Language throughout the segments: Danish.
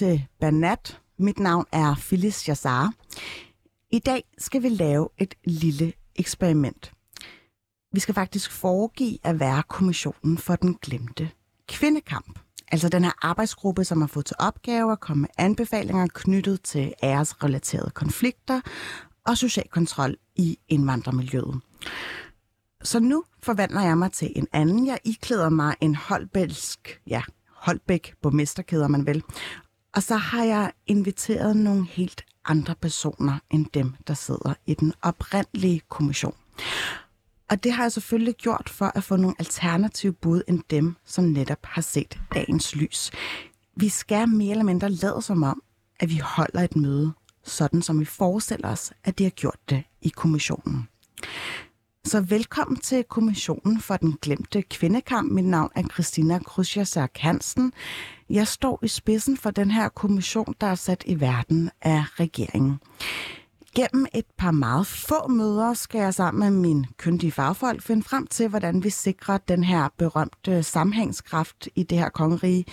Til Banat. Mit navn er Phyllis Jassar. I dag skal vi lave et lille eksperiment. Vi skal faktisk foregive at være kommissionen for den glemte kvindekamp. Altså den her arbejdsgruppe, som har fået til opgave at komme med anbefalinger knyttet til æresrelaterede konflikter og social kontrol i indvandrermiljøet. Så nu forvandler jeg mig til en anden. Jeg iklæder mig en Holbælsk, ja, Holbæk borgmesterkæder man vel. Og så har jeg inviteret nogle helt andre personer end dem, der sidder i den oprindelige kommission. Og det har jeg selvfølgelig gjort for at få nogle alternative bud end dem, som netop har set dagens lys. Vi skal mere eller mindre lade som om, at vi holder et møde, sådan som vi forestiller os, at de har gjort det i kommissionen. Så velkommen til Kommissionen for den glemte kvindekamp. Mit navn er Christina Krusjasak Hansen. Jeg står i spidsen for den her kommission, der er sat i verden af regeringen. Gennem et par meget få møder skal jeg sammen med min kyndige fagfolk finde frem til, hvordan vi sikrer den her berømte sammenhængskraft i det her kongerige.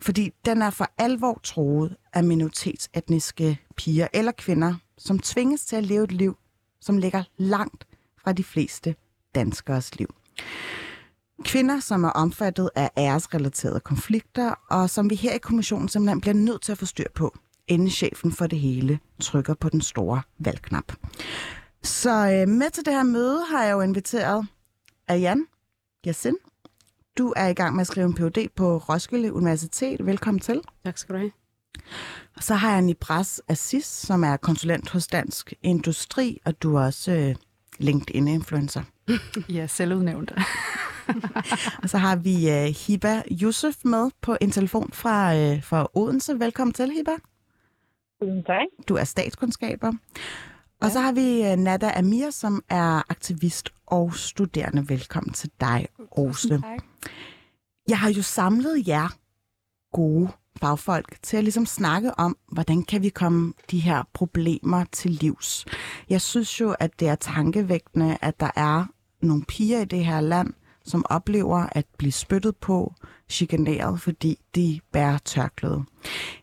Fordi den er for alvor troet af minoritetsetniske piger eller kvinder, som tvinges til at leve et liv, som ligger langt fra de fleste danskers liv. Kvinder, som er omfattet af æresrelaterede konflikter, og som vi her i kommissionen simpelthen bliver nødt til at få styr på, inden chefen for det hele trykker på den store valgknap. Så øh, med til det her møde har jeg jo inviteret Ayan Yassin. Du er i gang med at skrive en Ph.D. på Roskilde Universitet. Velkommen til. Tak skal du have. Og så har jeg Nibras Assis, som er konsulent hos Dansk Industri, og du er også øh, LinkedIn-influencer. ja, selvudnævnt. og så har vi uh, Hiba Yusuf med på en telefon fra, uh, fra Odense. Velkommen til, Hiba. Tak. Du er statskundskaber. Og så har vi uh, Nada Amir, som er aktivist og studerende. Velkommen til dig, Ose. Tak. Jeg har jo samlet jer gode fagfolk til at ligesom snakke om, hvordan kan vi komme de her problemer til livs. Jeg synes jo, at det er tankevægtende, at der er nogle piger i det her land, som oplever at blive spyttet på, chikaneret, fordi de bærer tørklæde.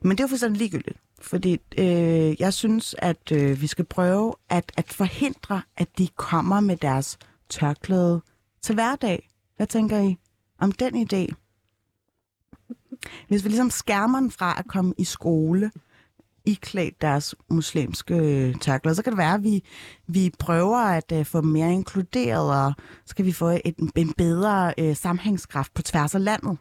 Men det er jo fuldstændig ligegyldigt, fordi øh, jeg synes, at øh, vi skal prøve at, at forhindre, at de kommer med deres tørklæde til hverdag. Hvad tænker I om den idé? Hvis vi ligesom skærmer den fra at komme i skole, iklædt deres muslimske øh, tørklæder, så kan det være, at vi, vi prøver at uh, få mere inkluderet, og så kan vi få et, en bedre uh, sammenhængskraft på tværs af landet.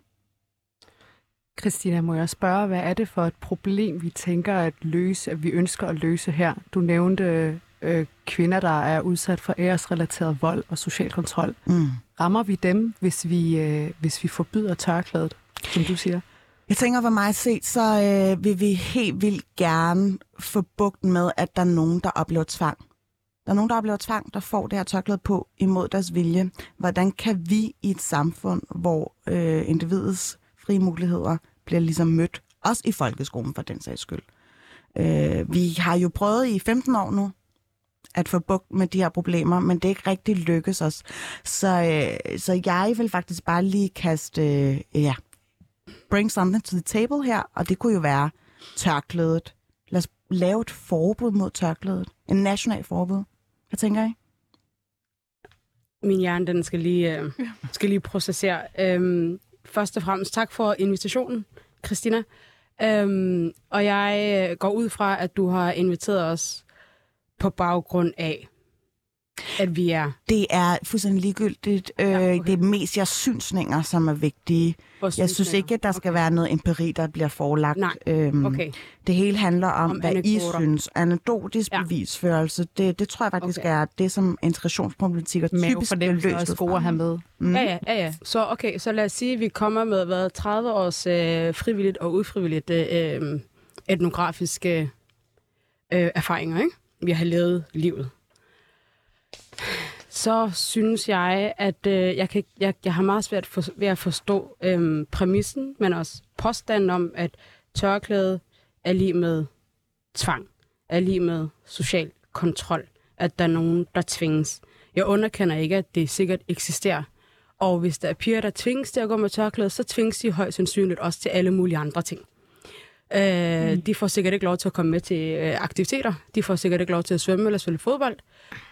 Christina, må jeg spørge, hvad er det for et problem, vi tænker at løse, at vi ønsker at løse her? Du nævnte øh, kvinder, der er udsat for æresrelateret vold og social kontrol. Mm. Rammer vi dem, hvis vi, øh, hvis vi forbyder tørklædet, som du siger? Jeg tænker, for mig set, så øh, vil vi helt vildt gerne få bugt med, at der er nogen, der oplever tvang. Der er nogen, der oplever tvang, der får det her tørklæde på imod deres vilje. Hvordan kan vi i et samfund, hvor øh, individets frie muligheder bliver ligesom mødt, også i folkeskolen for den sags skyld. Øh, vi har jo prøvet i 15 år nu at få bugt med de her problemer, men det er ikke rigtig lykkes os. Så, øh, så jeg vil faktisk bare lige kaste øh, ja, bring something to the table her, og det kunne jo være tørklædet. Lad os lave et forbud mod tørklædet. En national forbud. Hvad tænker I? Min hjerne, den skal lige, øh, skal lige processere. Øhm, først og fremmest tak for invitationen, Christina. Øhm, og jeg øh, går ud fra, at du har inviteret os på baggrund af, at vi er... Det er fuldstændig ligegyldigt. Ja, okay. Det er mest jeres synsninger, som er vigtige. Jeg synes ikke, at der skal okay. være noget empiri, der bliver forelagt. Nej, øhm, okay. Det hele handler om, om hvad anekdoter. I synes. Anekdotisk ja. bevisførelse, det, det tror jeg faktisk okay. er det, som integrationsproblematikker typisk bliver løst. er gode at have med. Mm. Ja, ja, ja, ja. Så, okay, så lad os sige, at vi kommer med hvad, 30 års øh, frivilligt og ufrivilligt øh, etnografiske øh, erfaringer. Ikke? Vi har levet livet så synes jeg, at øh, jeg, kan, jeg, jeg har meget svært for, ved at forstå øh, præmissen, men også påstanden om, at tørklæde er lige med tvang, er lige med social kontrol, at der er nogen, der tvinges. Jeg underkender ikke, at det sikkert eksisterer. Og hvis der er piger, der tvinges til at gå med tørklæde, så tvinges de højst sandsynligt også til alle mulige andre ting. Øh, mm. De får sikkert ikke lov til at komme med til øh, aktiviteter. De får sikkert ikke lov til at svømme eller spille fodbold.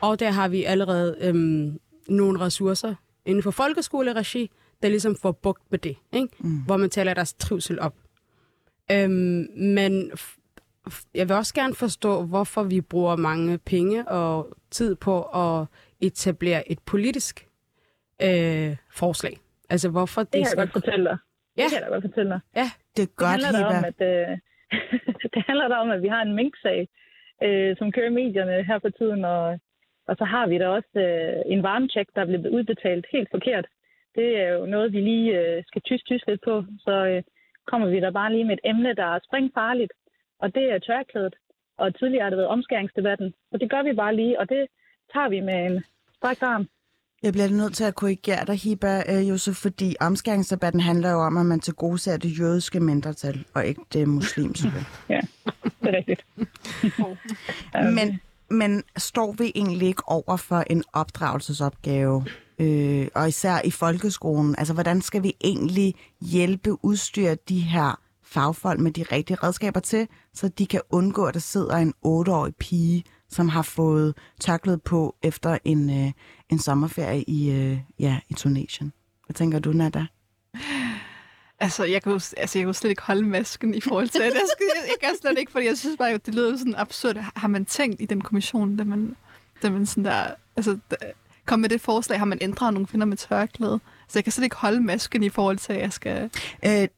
Og der har vi allerede øhm, nogle ressourcer inden for folkeskoleregi, der ligesom får bugt med det, ikke? Mm. hvor man taler deres trivsel op. Øhm, men jeg vil også gerne forstå, hvorfor vi bruger mange penge og tid på at etablere et politisk øh, forslag. Altså hvorfor det, det skal... jeg godt fortælle dig. Ja. Det kan jeg godt fortælle dig. Ja, det er godt, det handler om, at, øh, det handler om, at vi har en minksag, øh, som kører medierne her på tiden, og, og så har vi da også øh, en varmecheck, der er blevet udbetalt helt forkert. Det er jo noget, vi lige øh, skal tyst tyst lidt på, så øh, kommer vi der bare lige med et emne, der er springfarligt, og det er tørklædet. Og tidligere har det været omskæringsdebatten, og det gør vi bare lige, og det tager vi med en strækt arm. Jeg bliver nødt til at korrigere dig, Hiba, øh, Josef, fordi omskæringsdebatten handler jo om, at man til gode ser det jødiske mindretal, og ikke det muslimske. ja, det er rigtigt. men, men står vi egentlig ikke over for en opdragelsesopgave, øh, og især i folkeskolen? Altså, hvordan skal vi egentlig hjælpe, udstyre de her fagfolk med de rigtige redskaber til, så de kan undgå, at der sidder en otteårig pige, som har fået tørklæde på efter en, øh, en sommerferie i, øh, ja, i Tunesien. Hvad tænker du, Nada? Altså jeg, kan jo, altså, jeg kan jo slet ikke holde masken i forhold til det. Jeg, skal, jeg, jeg kan slet ikke, fordi jeg synes bare, det lyder sådan absurd. Har man tænkt i den kommission, da man, da man sådan der, altså, da, kom med det forslag, har man ændret nogle kvinder med tørklæde? Så jeg kan slet ikke holde masken i forhold til, at jeg skal... Øh,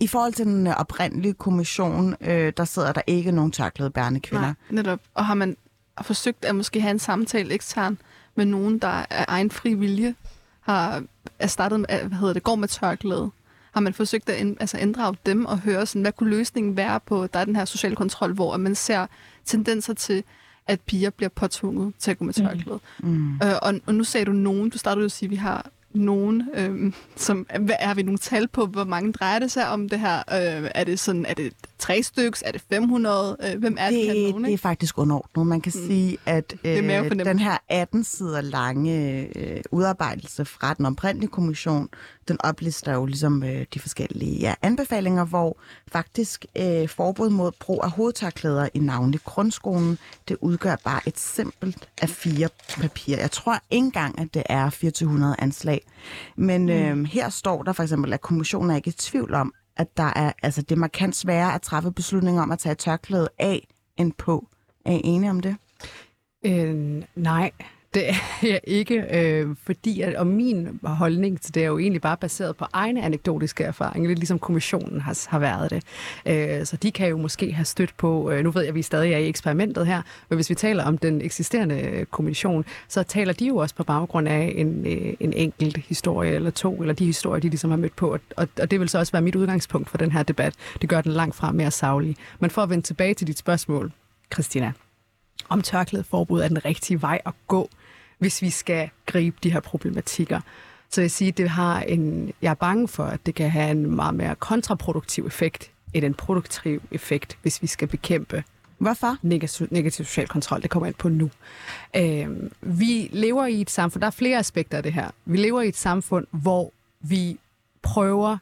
i forhold til den oprindelige kommission, øh, der sidder der ikke nogen tørklæde bærende kvinder. Nej, netop. Og har man forsøgt at måske have en samtale ekstern med nogen, der af egen fri vilje har erstattet, hvad hedder det, går med tørklæde? Har man forsøgt at altså inddrage dem og høre, sådan, hvad kunne løsningen være på, der er den her social kontrol, hvor man ser tendenser til, at piger bliver påtvunget til at gå med tørklæde. Mm. Mm. Øh, og, og nu sagde du nogen, du startede jo at sige, at vi har nogen, øh, som, hvad, er vi nogle tal på, hvor mange drejer det sig om det her? Øh, er det sådan, er det tre stykker, er det 500? Øh, hvem er det, nogen, Det er faktisk underordnet. Man kan mm. sige, at øh, den her 18 sider lange øh, udarbejdelse fra den oprindelige kommission, den oplister jo ligesom øh, de forskellige ja, anbefalinger, hvor faktisk øh, forbud mod brug af hovedtørklæder i navnlig grundskolen, det udgør bare et simpelt af fire papir. Jeg tror ikke engang, at det er 2400 anslag. Men mm. øh, her står der for eksempel, at kommissionen er ikke i tvivl om, at der er, altså, det er markant sværere at træffe beslutninger om at tage tørklædet af end på. Er I enige om det? Øh, nej, det er jeg ikke, øh, fordi at, og min holdning til det er jo egentlig bare baseret på egne anekdotiske erfaringer, lidt ligesom kommissionen har, har været det. Øh, så de kan jo måske have stødt på, øh, nu ved jeg, at vi stadig er i eksperimentet her, men hvis vi taler om den eksisterende øh, kommission, så taler de jo også på baggrund af en, øh, en enkelt historie eller to, eller de historier, de ligesom har mødt på, og, og det vil så også være mit udgangspunkt for den her debat. Det gør den langt fra mere savlig. Men for at vende tilbage til dit spørgsmål, Christina, om tørklædeforbud er den rigtige vej at gå, hvis vi skal gribe de her problematikker. Så jeg siger, det har en, jeg er bange for, at det kan have en meget mere kontraproduktiv effekt end en produktiv effekt, hvis vi skal bekæmpe Hvorfor? Negativ, negativ social kontrol, det kommer ind på nu. Øh, vi lever i et samfund, der er flere aspekter af det her. Vi lever i et samfund, hvor vi prøver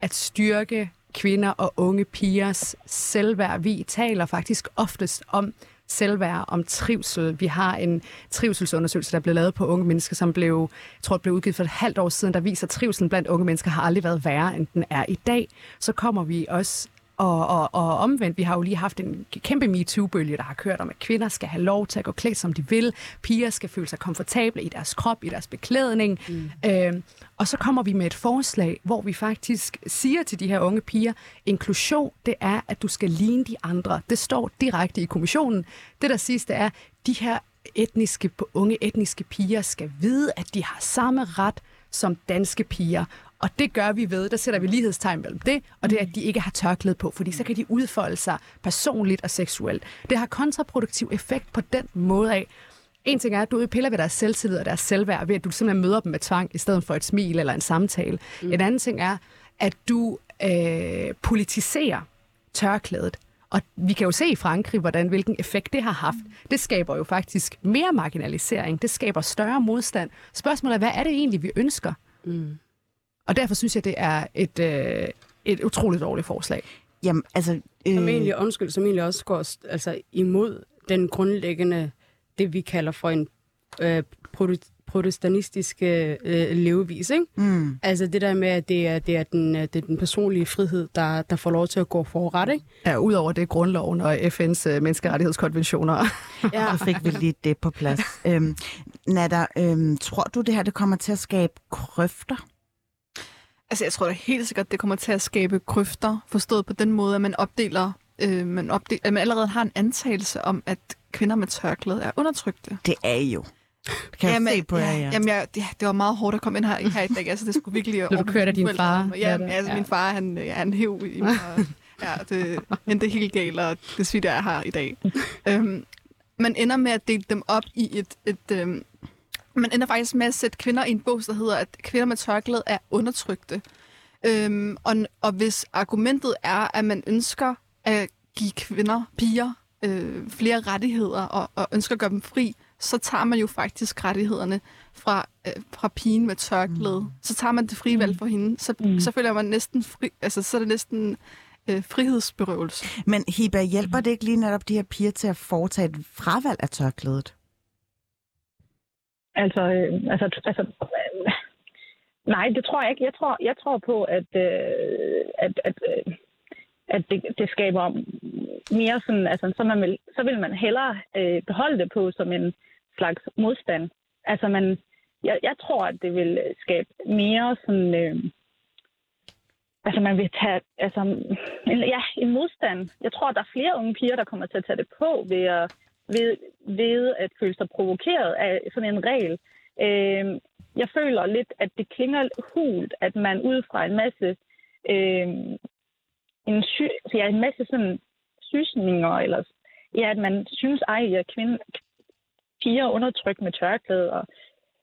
at styrke kvinder og unge pigers selvværd. Vi taler faktisk oftest om selvværd, om trivsel. Vi har en trivselsundersøgelse, der blev lavet på unge mennesker, som blev, jeg tror, blev udgivet for et halvt år siden, der viser, at trivselen blandt unge mennesker har aldrig været værre, end den er i dag. Så kommer vi også og, og, og omvendt, vi har jo lige haft en kæmpe MeToo-bølge, der har kørt om, at kvinder skal have lov til at gå klædt, som de vil. Piger skal føle sig komfortable i deres krop, i deres beklædning. Mm. Øh, og så kommer vi med et forslag, hvor vi faktisk siger til de her unge piger, inklusion, det er, at du skal ligne de andre. Det står direkte i kommissionen. Det, der siges, det er, de her etniske, unge etniske piger skal vide, at de har samme ret som danske piger. Og det gør vi ved, der sætter vi lighedstegn mellem det, og det er, at de ikke har tørklæde på, fordi så kan de udfolde sig personligt og seksuelt. Det har kontraproduktiv effekt på den måde af, en ting er, at du piller ved deres selvtillid og deres selvværd ved, at du simpelthen møder dem med tvang, i stedet for et smil eller en samtale. Mm. En anden ting er, at du øh, politiserer tørklædet. Og vi kan jo se i Frankrig, hvordan, hvilken effekt det har haft. Det skaber jo faktisk mere marginalisering. Det skaber større modstand. Spørgsmålet er, hvad er det egentlig, vi ønsker? Mm. Og derfor synes jeg, det er et, øh, et utroligt dårligt forslag. Jamen, altså... Øh, Som egentlig, undskyld, som egentlig også går altså, imod den grundlæggende, det vi kalder for en øh, prote- protestantistisk øh, levevis, ikke? mm, Altså det der med, at det er, det er, den, øh, det er den personlige frihed, der, der får lov til at gå forret, ikke? Ja, udover det grundloven og FN's øh, menneskerettighedskonventioner. ja. så fik vi lige det på plads. øhm, Nada, øhm, tror du, det her det kommer til at skabe krøfter? Altså, jeg tror da helt sikkert, det kommer til at skabe krøfter, forstået på den måde, at man opdeler, øh, man, opdeler, at man allerede har en antagelse om, at kvinder med tørklæde er undertrykte. Det er jo. Det kan jeg se på jer, ja. Jamen, jeg, det, det var meget hårdt at komme ind her, her i dag. Altså, det skulle virkelig... Blev du kørt af din far? Ja, Ja, det- altså, ja. min far, han, ja, han hæv i mig. og- Ja, det endte helt galt, og det svidt jeg har i dag. øhm, man ender med at dele dem op i et... et øhm, man ender faktisk med at sætte kvinder i en bås, der hedder, at kvinder med tørklæde er undertrykte. Øhm, og, og hvis argumentet er, at man ønsker at give kvinder, piger, øh, flere rettigheder og, og ønsker at gøre dem fri, så tager man jo faktisk rettighederne fra, øh, fra pigen med tørklæde. Mm. Så tager man det frie valg for hende. Så, mm. så føler man næsten fri, altså så er det næsten øh, frihedsberøvelse. Men Hiba, hjælper det ikke lige netop de her piger til at foretage et fravalg af tørklædet? Altså, øh, altså, altså øh, nej, det tror jeg ikke. Jeg tror, jeg tror på, at, øh, at, at, øh, at det, det skaber mere sådan, altså, så, man vil, så vil man hellere øh, beholde det på som en slags modstand. Altså, man, jeg, jeg tror, at det vil skabe mere sådan, øh, altså man vil tage, altså, en, ja, en modstand. Jeg tror, at der er flere unge piger, der kommer til at tage det på ved at, ved, ved at føle sig provokeret af sådan en regel. Øh, jeg føler lidt, at det klinger hult, at man ud fra en masse øh, en, sy, så ja, en masse sådan sysninger, eller ja, at man synes, ej, at kvinde, piger undertrykt med tørklæde, og,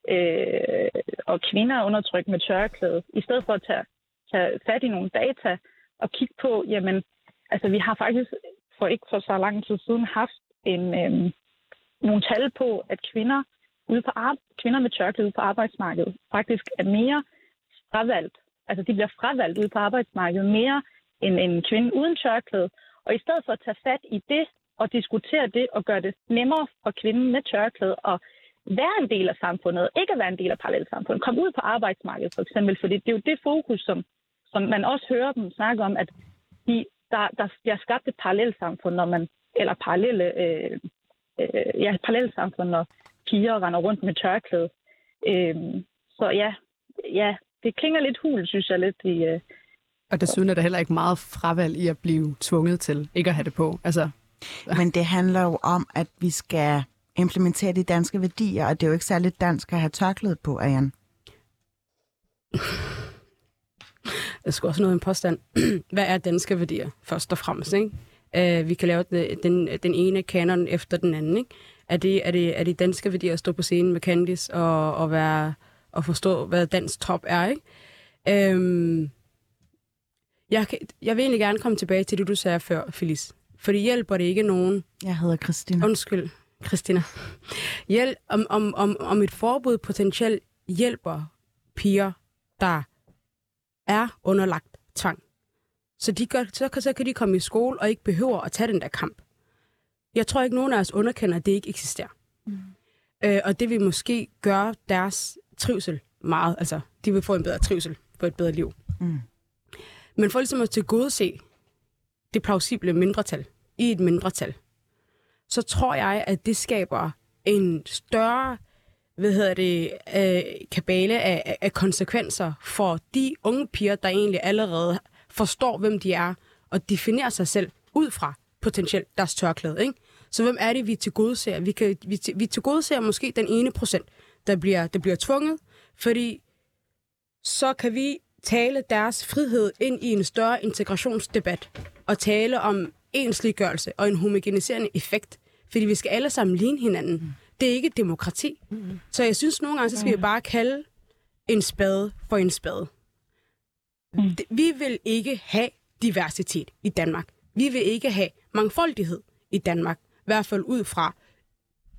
øh, og kvinder undertrykt med tørklæde, i stedet for at tage, tage fat i nogle data og kigge på, jamen, altså vi har faktisk for ikke for så lang tid siden haft en, øh, nogle tal på, at kvinder, ude på ar- kvinder med tørklæde ude på arbejdsmarkedet faktisk er mere fravalgt. Altså de bliver fravalgt ude på arbejdsmarkedet mere end en kvinde uden tørklæde. Og i stedet for at tage fat i det og diskutere det og gøre det nemmere for kvinden med tørklæde og være en del af samfundet, ikke at være en del af parallelsamfundet, komme ud på arbejdsmarkedet for eksempel, fordi det er jo det fokus, som, som man også hører dem snakke om, at de, der, der bliver skabt et parallelsamfund, når man, eller parallelle, øh, øh, ja, parallelsamfund, når piger render rundt med tørklæde. Øh, så ja, ja, det klinger lidt hul, synes jeg lidt i, øh, Og desuden er der heller ikke meget fravalg i at blive tvunget til ikke at have det på. Altså, Men det handler jo om, at vi skal implementere de danske værdier, og det er jo ikke særligt dansk at have tørklæde på, Ariane. Jeg skal også noget en påstand. Hvad er danske værdier, først og fremmest? Ikke? Uh, vi kan lave den, den, ene kanon efter den anden. Ikke? Er, det, er, det, er det danske værdier at stå på scenen med Candice og, og, være, og forstå, hvad dansk top er? Ikke? Um, jeg, kan, jeg vil egentlig gerne komme tilbage til det, du sagde før, Felice. For det hjælper det ikke nogen, Jeg hedder Christina. Undskyld, Christina. Hjælp, om, om, om, om et forbud potentielt hjælper piger, der er underlagt tvang. Så, de gør, så, kan, så kan de komme i skole og ikke behøver at tage den der kamp. Jeg tror ikke, nogen af os underkender, at det ikke eksisterer. Mm. Øh, og det vil måske gøre deres trivsel meget. Altså, de vil få en bedre trivsel, få et bedre liv. Mm. Men for ligesom at tilgodese det plausible mindretal i et mindretal, så tror jeg, at det skaber en større hvad hedder det, øh, kabale af- af konsekvenser for de unge piger, der egentlig allerede forstår, hvem de er, og definerer sig selv ud fra potentielt deres tørklæde. Ikke? Så hvem er det, vi tilgodeser? Vi, kan, vi, til- vi tilgodeser måske den ene procent, der bliver, der bliver tvunget, fordi så kan vi tale deres frihed ind i en større integrationsdebat og tale om ensliggørelse og en homogeniserende effekt, fordi vi skal alle sammen ligne hinanden. Mm. Det er ikke demokrati. Mm. Så jeg synes nogle gange, så skal vi bare kalde en spade for en spade. Mm. Vi vil ikke have diversitet i Danmark. Vi vil ikke have mangfoldighed i Danmark. I hvert fald ud fra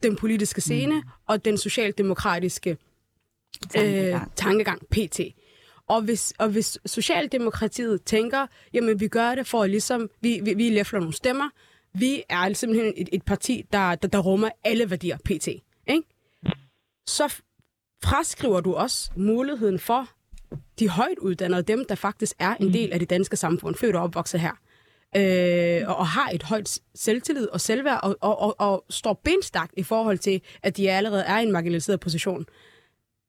den politiske scene mm. og den socialdemokratiske Tankegang. øh, tankegang, PT. Og hvis, og hvis Socialdemokratiet tænker, jamen vi gør det for at ligesom, vi, vi, vi læfler nogle stemmer, vi er simpelthen et, et parti, der, der, der rummer alle værdier, pt. Ikke? Så fraskriver du også muligheden for de højt uddannede, dem der faktisk er en del af det danske samfund, født og opvokset her, øh, og, og har et højt selvtillid og selvværd, og, og, og, og står benstagt i forhold til, at de allerede er i en marginaliseret position,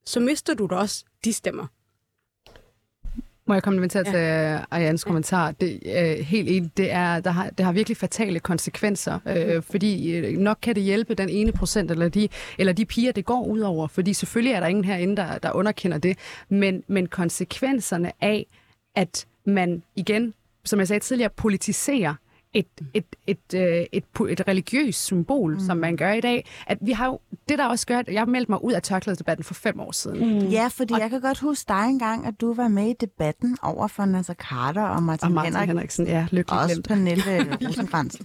så mister du da også de stemmer. Må jeg kommentere ja. til Arians kommentar? Det, øh, helt enig, det, er, der har, det har virkelig fatale konsekvenser, øh, mm. fordi øh, nok kan det hjælpe den ene procent, eller de, eller de piger, det går ud over, fordi selvfølgelig er der ingen herinde, der, der underkender det, men, men konsekvenserne af, at man igen, som jeg sagde tidligere, politiserer et, et, et, et, øh, et, et religiøst symbol, mm. som man gør i dag. At vi har jo, det der også gør, at jeg meldte mig ud af tørklædedebatten for fem år siden. Mm. Ja, fordi og, jeg kan godt huske dig engang, at du var med i debatten over for Nasser Carter og Martin, og Martin Henrik. Henriksen. Ja, lykkelig Også glemt. Pernille Rosenkrantz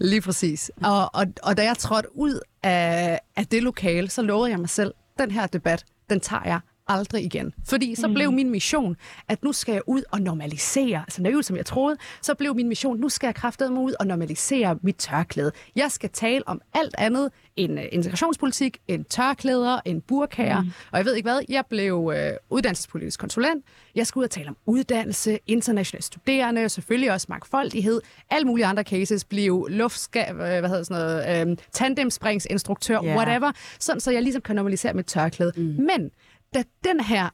Lige præcis. Og, og, og da jeg trådte ud af, af det lokale, så lovede jeg mig selv, den her debat, den tager jeg aldrig igen. Fordi så blev min mission, at nu skal jeg ud og normalisere, altså naivt som jeg troede, så blev min mission, nu skal jeg kraftedeme ud og normalisere mit tørklæde. Jeg skal tale om alt andet end uh, integrationspolitik, end tørklæder, end burkager, mm. og jeg ved ikke hvad, jeg blev uh, uddannelsespolitisk konsulent. Jeg skal ud og tale om uddannelse, internationale studerende, selvfølgelig også mangfoldighed, alle mulige andre cases, blev luftska, hvad hedder sådan noget, um, tandemspringsinstruktør, yeah. whatever, sådan så jeg ligesom kan normalisere mit tørklæde. Mm. Men da den her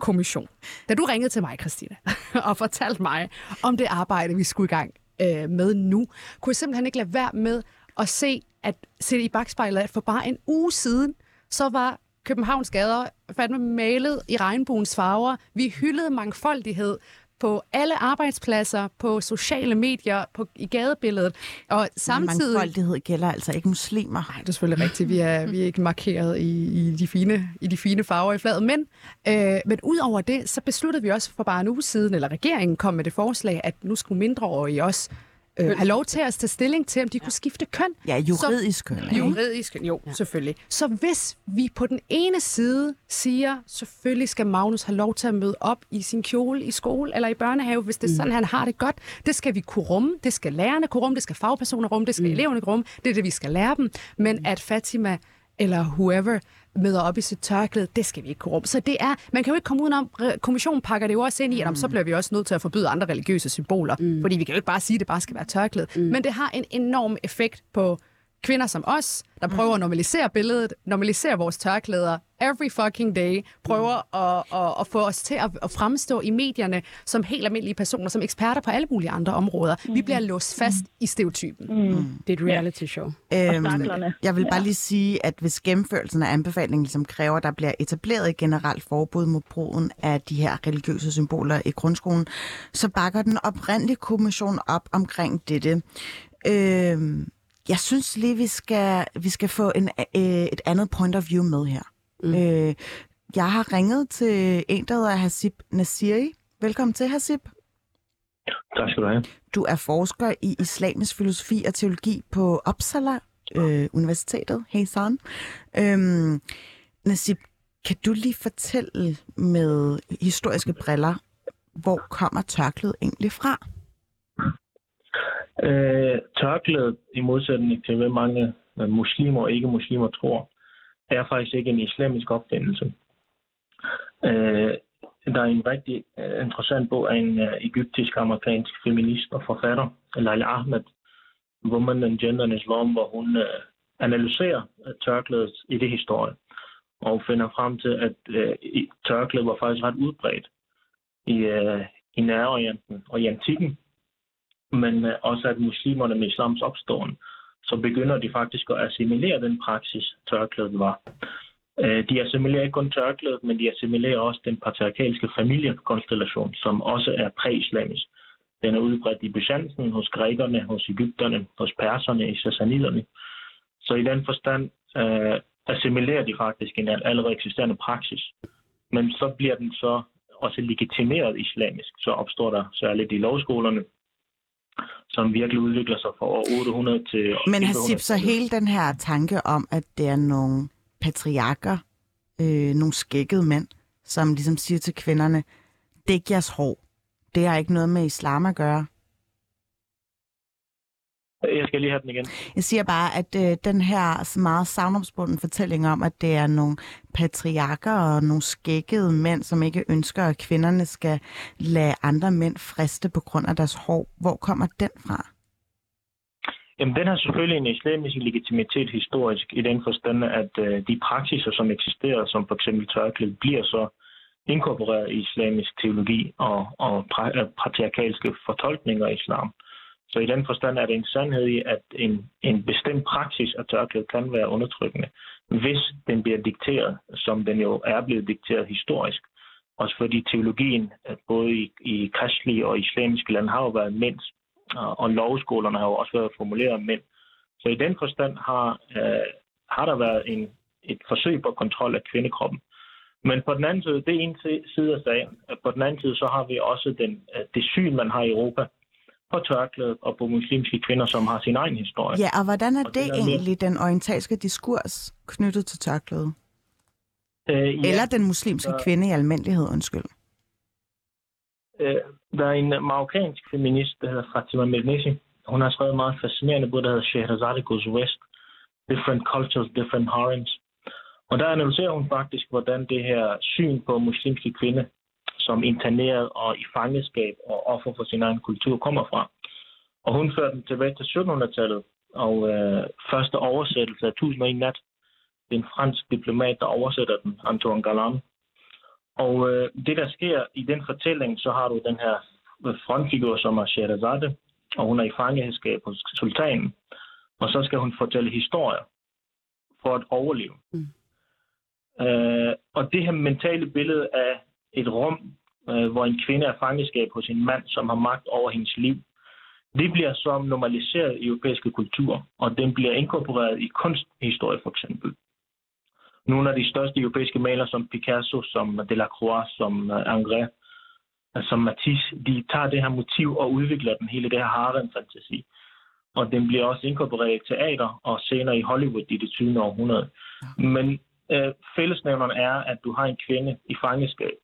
kommission, da du ringede til mig, Christina, og fortalte mig om det arbejde, vi skulle i gang øh, med nu, kunne jeg simpelthen ikke lade være med at se, at se i bagspejlet, at for bare en uge siden, så var Københavns gader fandme malet i regnbuens farver. Vi hyldede mangfoldighed på alle arbejdspladser, på sociale medier, på, i gadebilledet. Og samtidig... Mangfoldighed gælder altså ikke muslimer. Nej, det er selvfølgelig rigtigt. Vi er, vi er ikke markeret i, i, de fine, i de fine farver i fladet. Men, øh, men ud over det, så besluttede vi også for bare en uge siden, eller regeringen kom med det forslag, at nu skulle mindreårige også øh, have lov til at tage stilling til, om de kunne skifte køn. Ja, juridisk køn. Ikke? Juridisk køn, jo, ja. selvfølgelig. Så hvis vi på den ene side siger, selvfølgelig skal Magnus have lov til at møde op i sin kjole i skole eller i børnehave, hvis det er sådan, mm. han har det godt, det skal vi kunne rumme, det skal lærerne kunne rumme, det skal fagpersoner rumme, det skal mm. eleverne kunne rumme, det er det, vi skal lære dem. Men at Fatima eller whoever møder op i sit tørklæde, det skal vi ikke kunne rumme. Så det er, man kan jo ikke komme udenom, kommissionen pakker det jo også ind i, at mm. så bliver vi også nødt til at forbyde andre religiøse symboler, mm. fordi vi kan jo ikke bare sige, at det bare skal være tørklæde. Mm. Men det har en enorm effekt på kvinder som os, der prøver at normalisere billedet, normalisere vores tørklæder every fucking day, prøver at, at, at få os til at, at fremstå i medierne som helt almindelige personer, som eksperter på alle mulige andre områder. Mm. Vi bliver låst fast mm. i stereotypen. Mm. Det er et reality show. Øhm, jeg vil bare lige sige, at hvis gennemførelsen af anbefalingen ligesom kræver, at der bliver etableret et generelt forbud mod brugen af de her religiøse symboler i grundskolen, så bakker den oprindelige kommission op omkring dette. Øhm, jeg synes lige, vi skal, vi skal få en, øh, et andet point of view med her. Mm. Øh, jeg har ringet til en, der hedder Hasib Nasiri. Velkommen til, Hasib. Tak skal du have. Du er forsker i islamisk filosofi og teologi på Uppsala øh, Universitetet. Hey, San. Øhm, Nasib, kan du lige fortælle med historiske briller, hvor kommer tørklædet egentlig fra? Øh, tørklædet, i modsætning til hvad mange muslimer og ikke-muslimer tror, er faktisk ikke en islamisk opfindelse. Øh, der er en rigtig øh, interessant bog af en øh, egyptisk-amerikansk feminist og forfatter, Laila Ahmed, Woman and Gender in Islam, hvor hun øh, analyserer øh, tørklædet i det historie, og finder frem til, at øh, tørklædet var faktisk ret udbredt i, øh, i Nærorienten og i antikken, men øh, også at muslimerne med islams opståen, så begynder de faktisk at assimilere den praksis, tørklædet var. Øh, de assimilerer ikke kun tørklædet, men de assimilerer også den patriarkalske familiekonstellation, som også er præislamisk. Den er udbredt i Byzanten, hos grækerne, hos Ægypterne, hos perserne, i sassaniderne. Så i den forstand øh, assimilerer de faktisk en allerede eksisterende praksis. Men så bliver den så også legitimeret islamisk. Så opstår der særligt i lovskolerne som virkelig udvikler sig fra år 800 til... Men Hasib, så hele den her tanke om, at det er nogle patriarker, øh, nogle skækkede mænd, som ligesom siger til kvinderne, dæk jeres hår. Det har ikke noget med islam at gøre. Jeg skal lige have den igen. Jeg siger bare, at øh, den her meget savnomsbunden fortælling om, at det er nogle patriarker og nogle skækkede mænd, som ikke ønsker, at kvinderne skal lade andre mænd friste på grund af deres hår. Hvor kommer den fra? Jamen, den har selvfølgelig en islamisk legitimitet historisk i den forstand, at øh, de praksiser, som eksisterer, som for eksempel tørklæde, bliver så inkorporeret i islamisk teologi og, og patriarkalske fortolkninger af islam. Så i den forstand er det en sandhed i, at en, en bestemt praksis af tørklæde kan være undertrykkende, hvis den bliver dikteret, som den jo er blevet dikteret historisk. Også fordi teologien, både i, i kristelige og islamiske lande, har jo været mænds, og lovskolerne har jo også været formuleret af mænd. Så i den forstand har, øh, har der været en, et forsøg på kontrol af kvindekroppen. Men på den anden side, det er en side af sagen. På den anden side, så har vi også den, øh, det syn, man har i Europa, på tørklædet og på muslimske kvinder, som har sin egen historie. Ja, og hvordan er og det, det egentlig, den orientalske diskurs knyttet til tørklædet? Øh, ja, Eller den muslimske der... kvinde i almindelighed, undskyld? Øh, der er en marokkansk feminist, der hedder Fatima Mernissi. Hun har skrevet meget fascinerende bog, der hedder Shehrazade Goes West. Different Cultures, Different Harems. Og der analyserer hun faktisk, hvordan det her syn på muslimske kvinde som interneret og i fangeskab og offer for sin egen kultur kommer fra. Og hun førte den tilbage til 1700-tallet, og øh, første oversættelse af 1001 nat. Det er en fransk diplomat, der oversætter den, Antoine Galland. Og øh, det, der sker i den fortælling, så har du den her frontfigur, som er Sherazade, og hun er i fangeskab hos sultanen. Og så skal hun fortælle historier for at overleve. Mm. Øh, og det her mentale billede af et rum, øh, hvor en kvinde er fangeskab hos en mand, som har magt over hendes liv. Det bliver så normaliseret i europæiske kultur, og den bliver inkorporeret i kunsthistorie for eksempel. Nogle af de største europæiske malere, som Picasso, som Delacroix, som uh, Ingres, uh, som Matisse, de tager det her motiv og udvikler den hele det her harem-fantasi. Og den bliver også inkorporeret i teater og senere i Hollywood i det 20. århundrede. Men uh, fællesnævneren er, at du har en kvinde i fangeskab,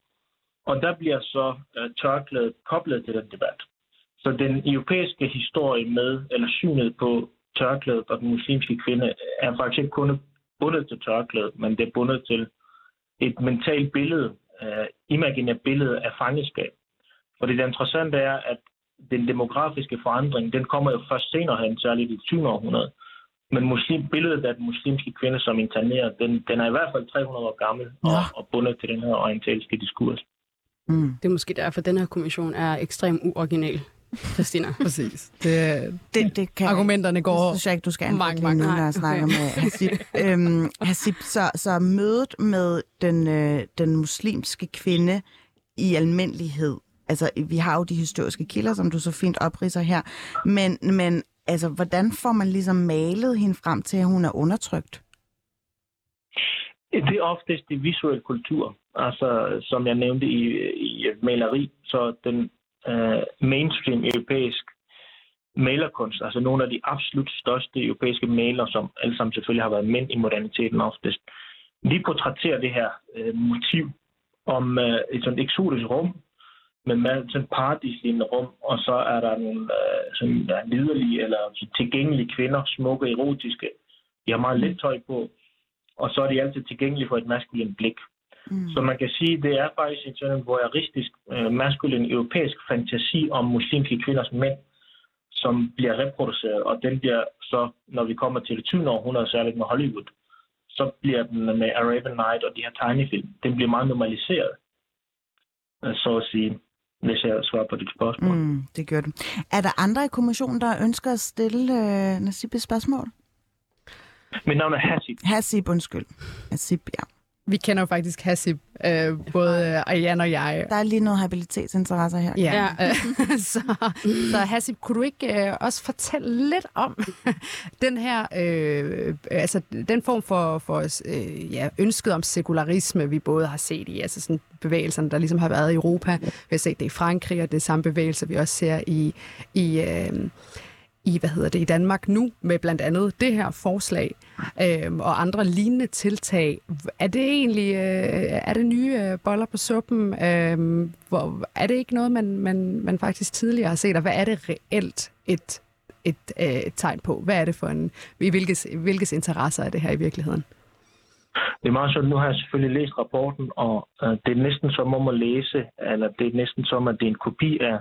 og der bliver så uh, tørklædet koblet til den debat. Så den europæiske historie med, eller synet på tørklædet og den muslimske kvinde, er faktisk ikke kun bundet til tørklædet, men det er bundet til et mentalt billede, uh, imaginært billede af fangeskab. For det interessante er, at den demografiske forandring, den kommer jo først senere hen, særligt i det 20. århundrede. Men muslim, billedet af den muslimske kvinde som interneret, den, den er i hvert fald 300 år gammel ja. og, og bundet til den her orientalske diskurs. Mm. Det er måske derfor, at den her kommission er ekstremt uoriginal. Christina. Præcis. Det, det, det kan argumenterne går det synes jeg ikke, du skal mange, mange, når jeg snakker okay. med Hasib. øhm, Hasib, så, så mødet med den, øh, den muslimske kvinde i almindelighed, altså vi har jo de historiske kilder, som du så fint opridser her, men, men altså, hvordan får man ligesom malet hende frem til, at hun er undertrykt? Det er oftest i visuel kultur. Altså, som jeg nævnte i, i maleri, så den øh, mainstream europæisk malerkunst, altså nogle af de absolut største europæiske malere, som alle sammen selvfølgelig har været mænd i moderniteten oftest, de portrætterer det her øh, motiv om øh, et sådan eksotisk rum, med sådan paradislignende rum, og så er der nogle øh, sådan, der liderlige eller tilgængelige kvinder, smukke, erotiske. De har meget let tøj på, og så er de altid tilgængelige for et maskulint blik. Mm. Så man kan sige, det er faktisk en sådan voyeuristisk, øh, maskulin europæisk fantasi om muslimske kvinders mænd, som bliver reproduceret, og den bliver så, når vi kommer til det 20. århundrede, særligt med Hollywood, så bliver den med Arabian Night og de her tegnefilm, den bliver meget normaliseret, øh, så at sige, hvis jeg svarer på dit spørgsmål. Mm, det gør du. Er der andre i kommissionen, der ønsker at stille øh, Nasib et spørgsmål? Mit navn er Hasib. Hasib, undskyld. Hasib, ja. Vi kender jo faktisk Hasib, øh, både Ariane og jeg. Der er lige noget habilitetsinteresser her. Ja, ja. så, så Hasib, kunne du ikke øh, også fortælle lidt om den her, øh, altså den form for, for øh, ja, ønsket om sekularisme, vi både har set i, altså sådan bevægelserne, der ligesom har været i Europa. Vi har set det i Frankrig, og det er samme bevægelser, vi også ser i, i øh, i, hvad hedder det, i Danmark nu, med blandt andet det her forslag øh, og andre lignende tiltag. Er det egentlig øh, er det nye øh, boller på suppen? Øh, hvor, er det ikke noget, man, man, man faktisk tidligere har set, og hvad er det reelt et, et, øh, et tegn på? Hvad er det for en, i hvilkes, hvilkes interesser er det her i virkeligheden? Det er meget sådan, nu har jeg selvfølgelig læst rapporten, og øh, det er næsten som om at læse, eller det er næsten som, at det er en kopi af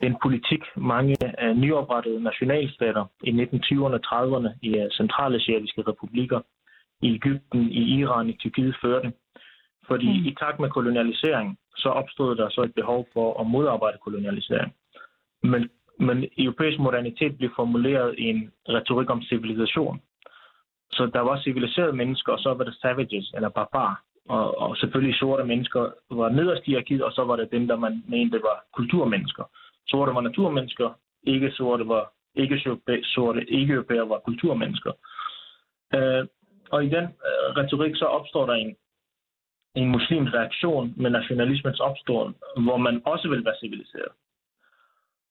den politik, mange uh, nyoprettede nationalstater i 1920'erne og 30'erne i uh, centralasiatiske republikker, i Ægypten, i Iran, i Tyrkiet førte. Fordi mm. i takt med kolonialisering, så opstod der så et behov for at modarbejde kolonialisering. Men, men europæisk modernitet blev formuleret i en retorik om civilisation. Så der var civiliserede mennesker, og så var der savages, eller barbar. Og, og selvfølgelig sorte mennesker var nederst i hierarkiet, og så var det dem, der man mente var kulturmennesker. Sorte var naturmennesker, ikke sorte var ikke sorte ikke europæer var kulturmennesker. Øh, og i den øh, retorik så opstår der en, en muslimsk reaktion med nationalismens opståen, hvor man også vil være civiliseret.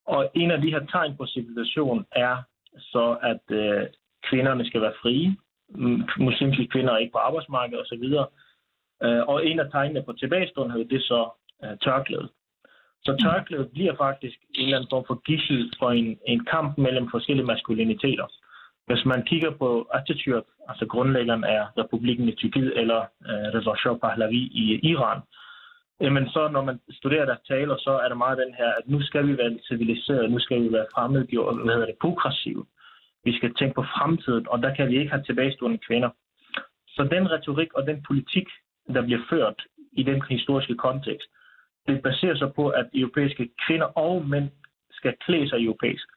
Og en af de her tegn på civilisation er så, at øh, kvinderne skal være frie, muslimske kvinder er ikke på arbejdsmarkedet osv. Øh, og en af tegnene på tilbagestående det er så øh, tørklædet. Så tørklædet bliver faktisk en eller anden form for gissel for en, en kamp mellem forskellige maskuliniteter. Hvis man kigger på Atatürk, altså grundlæggeren af republikken i Tyrkiet, eller øh, Reza Shah Pahlavi i Iran, jamen så når man studerer deres taler, så er der meget den her, at nu skal vi være civiliseret, nu skal vi være fremmedgjort, hvad hedder det, progressive. Vi skal tænke på fremtiden, og der kan vi ikke have tilbagestående kvinder. Så den retorik og den politik, der bliver ført i den historiske kontekst, det baserer sig på, at europæiske kvinder og mænd skal klæde sig europæisk.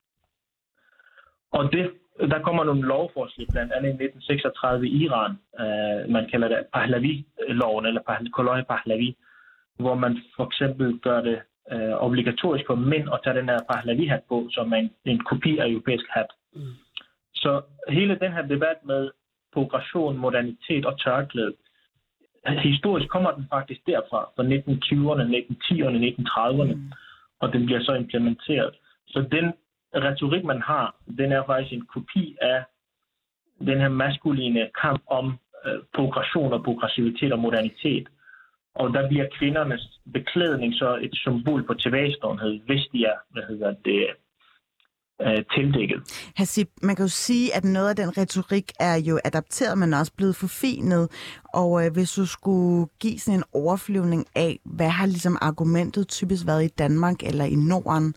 Og det, der kommer nogle lovforslag, blandt andet i 1936 i Iran, øh, man kalder det Pahlavi-loven, eller Koloi Pahlavi, hvor man for eksempel gør det øh, obligatorisk for mænd at tage den her Pahlavi-hat på, som er en, en kopi af europæisk hat. Mm. Så hele den her debat med progression, modernitet og tørklæde, historisk kommer den faktisk derfra, fra 1920'erne, 1910'erne, 1930'erne, mm. og den bliver så implementeret. Så den retorik, man har, den er faktisk en kopi af den her maskuline kamp om øh, progression og progressivitet og modernitet. Og der bliver kvindernes beklædning så et symbol på tilbageståenhed, hvis de er hvad hedder det, øh, tildækket. Hasib, man kan jo sige, at noget af den retorik er jo adapteret, men også blevet forfinet. Og øh, hvis du skulle give sådan en overflyvning af, hvad har ligesom argumentet typisk været i Danmark eller i Norden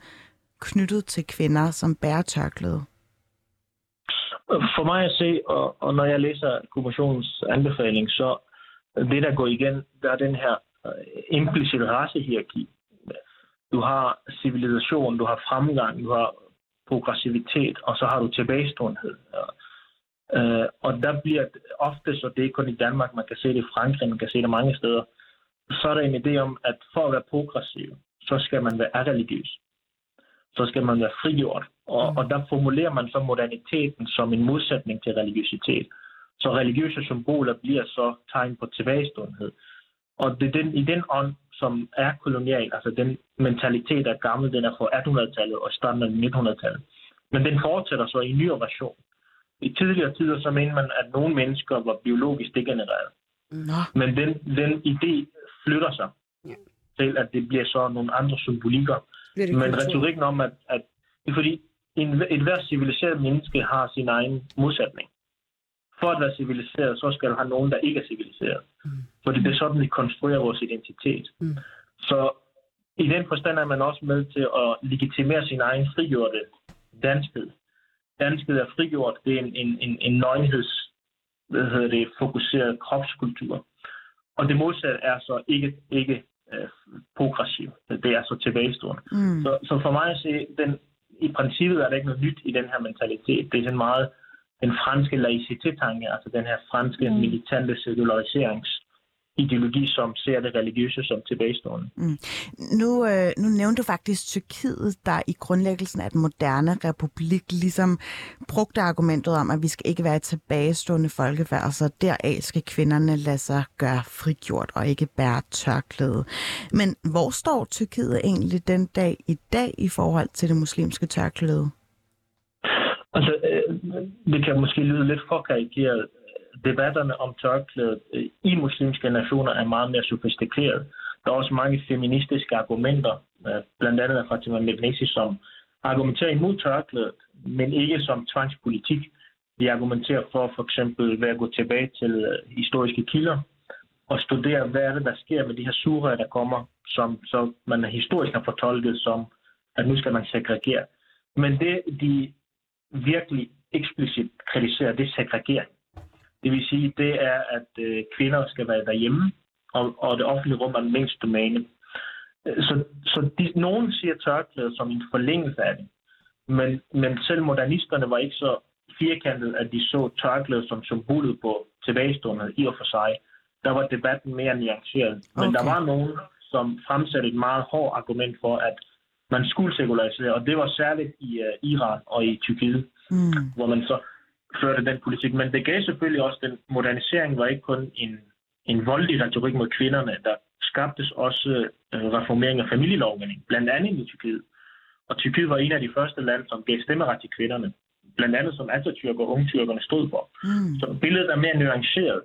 knyttet til kvinder, som bærer tørklæde? For mig at se, og, og når jeg læser kommissionens anbefaling, så det, der går igen, der er den her øh, implicit racehierarki. Du har civilisation, du har fremgang, du har progressivitet, og så har du tilbageståenhed. Øh, og der bliver ofte, så det er kun i Danmark, man kan se det i Frankrig, man kan se det mange steder, så er der en idé om, at for at være progressiv, så skal man være religiøs. Så skal man være frigjort. Og, mm. og der formulerer man så moderniteten som en modsætning til religiøsitet. Så religiøse symboler bliver så tegn på tilbageståenhed. Og det er den, i den ånd, som er kolonial, altså den mentalitet er gammel, den er fra 1800-tallet og starten af 1900-tallet. Men den fortsætter så i en ny version. I tidligere tider så mener man, at nogle mennesker var biologisk degenereret. Nå. Men den, den idé flytter sig ja. til, at det bliver så nogle andre symbolikker. Men retorikken om, at, at det fordi en, et hver civiliseret menneske har sin egen modsætning for at være civiliseret, så skal du have nogen, der ikke er civiliseret. Mm. Fordi det er sådan, vi konstruerer vores identitet. Mm. Så i den forstand er man også med til at legitimere sin egen frigjorte danskhed. Danskhed er frigjort, det er en, en, en, en nøgenheds, hvad hedder det, fokuseret kropskultur. Og det modsatte er så ikke, ikke øh, progressiv. Det er så tilbagestående. Mm. Så, så for mig at se, den, i princippet er der ikke noget nyt i den her mentalitet. Det er sådan meget den franske laïcité-tanke, altså den her franske mm. militante sekulariseringsideologi, ideologi, som ser det religiøse som tilbagestående. Mm. Nu, øh, nu nævnte du faktisk Tyrkiet, der i grundlæggelsen af den moderne republik ligesom brugte argumentet om, at vi skal ikke være et tilbagestående folkefærd, så altså deraf skal kvinderne lade sig gøre frigjort og ikke bære tørklæde. Men hvor står Tyrkiet egentlig den dag i dag i forhold til det muslimske tørklæde? Altså, øh, det kan måske lyde lidt for karikeret. Debatterne om tørklædet øh, i muslimske nationer er meget mere sofistikeret. Der er også mange feministiske argumenter, øh, blandt andet fra Fatima Mebnesi, som argumenterer imod tørklædet, men ikke som tvangspolitik. Vi argumenterer for for eksempel ved at gå tilbage til historiske kilder og studere, hvad er det, der sker med de her surer, der kommer, som, som man historisk har fortolket som, at nu skal man segregere. Men det, de virkelig eksplicit kritiserer, det er segregering. Det vil sige, det er, at øh, kvinder skal være derhjemme, og, og det offentlige rum er den mindste domæne. Øh, så, så de, nogen siger tørklæde som en forlængelse af det. Men, men selv modernisterne var ikke så firkantet, at de så tørklæde som symbolet på tilbagestående i og for sig. Der var debatten mere nuanceret. Men okay. der var nogen, som fremsatte et meget hårdt argument for, at man skulle sekularisere, og det var særligt i uh, Iran og i Tyrkiet, mm. hvor man så førte den politik. Men det gav selvfølgelig også, den modernisering var ikke kun en, en voldelig retorik mod kvinderne, der skabtes også uh, reformering af familielovgivning, blandt andet i Tyrkiet. Og Tyrkiet var en af de første lande, som gav stemmeret til kvinderne. Blandt andet som Atatürk og ungtyrkerne stod for. Mm. Så billedet er mere nuanceret.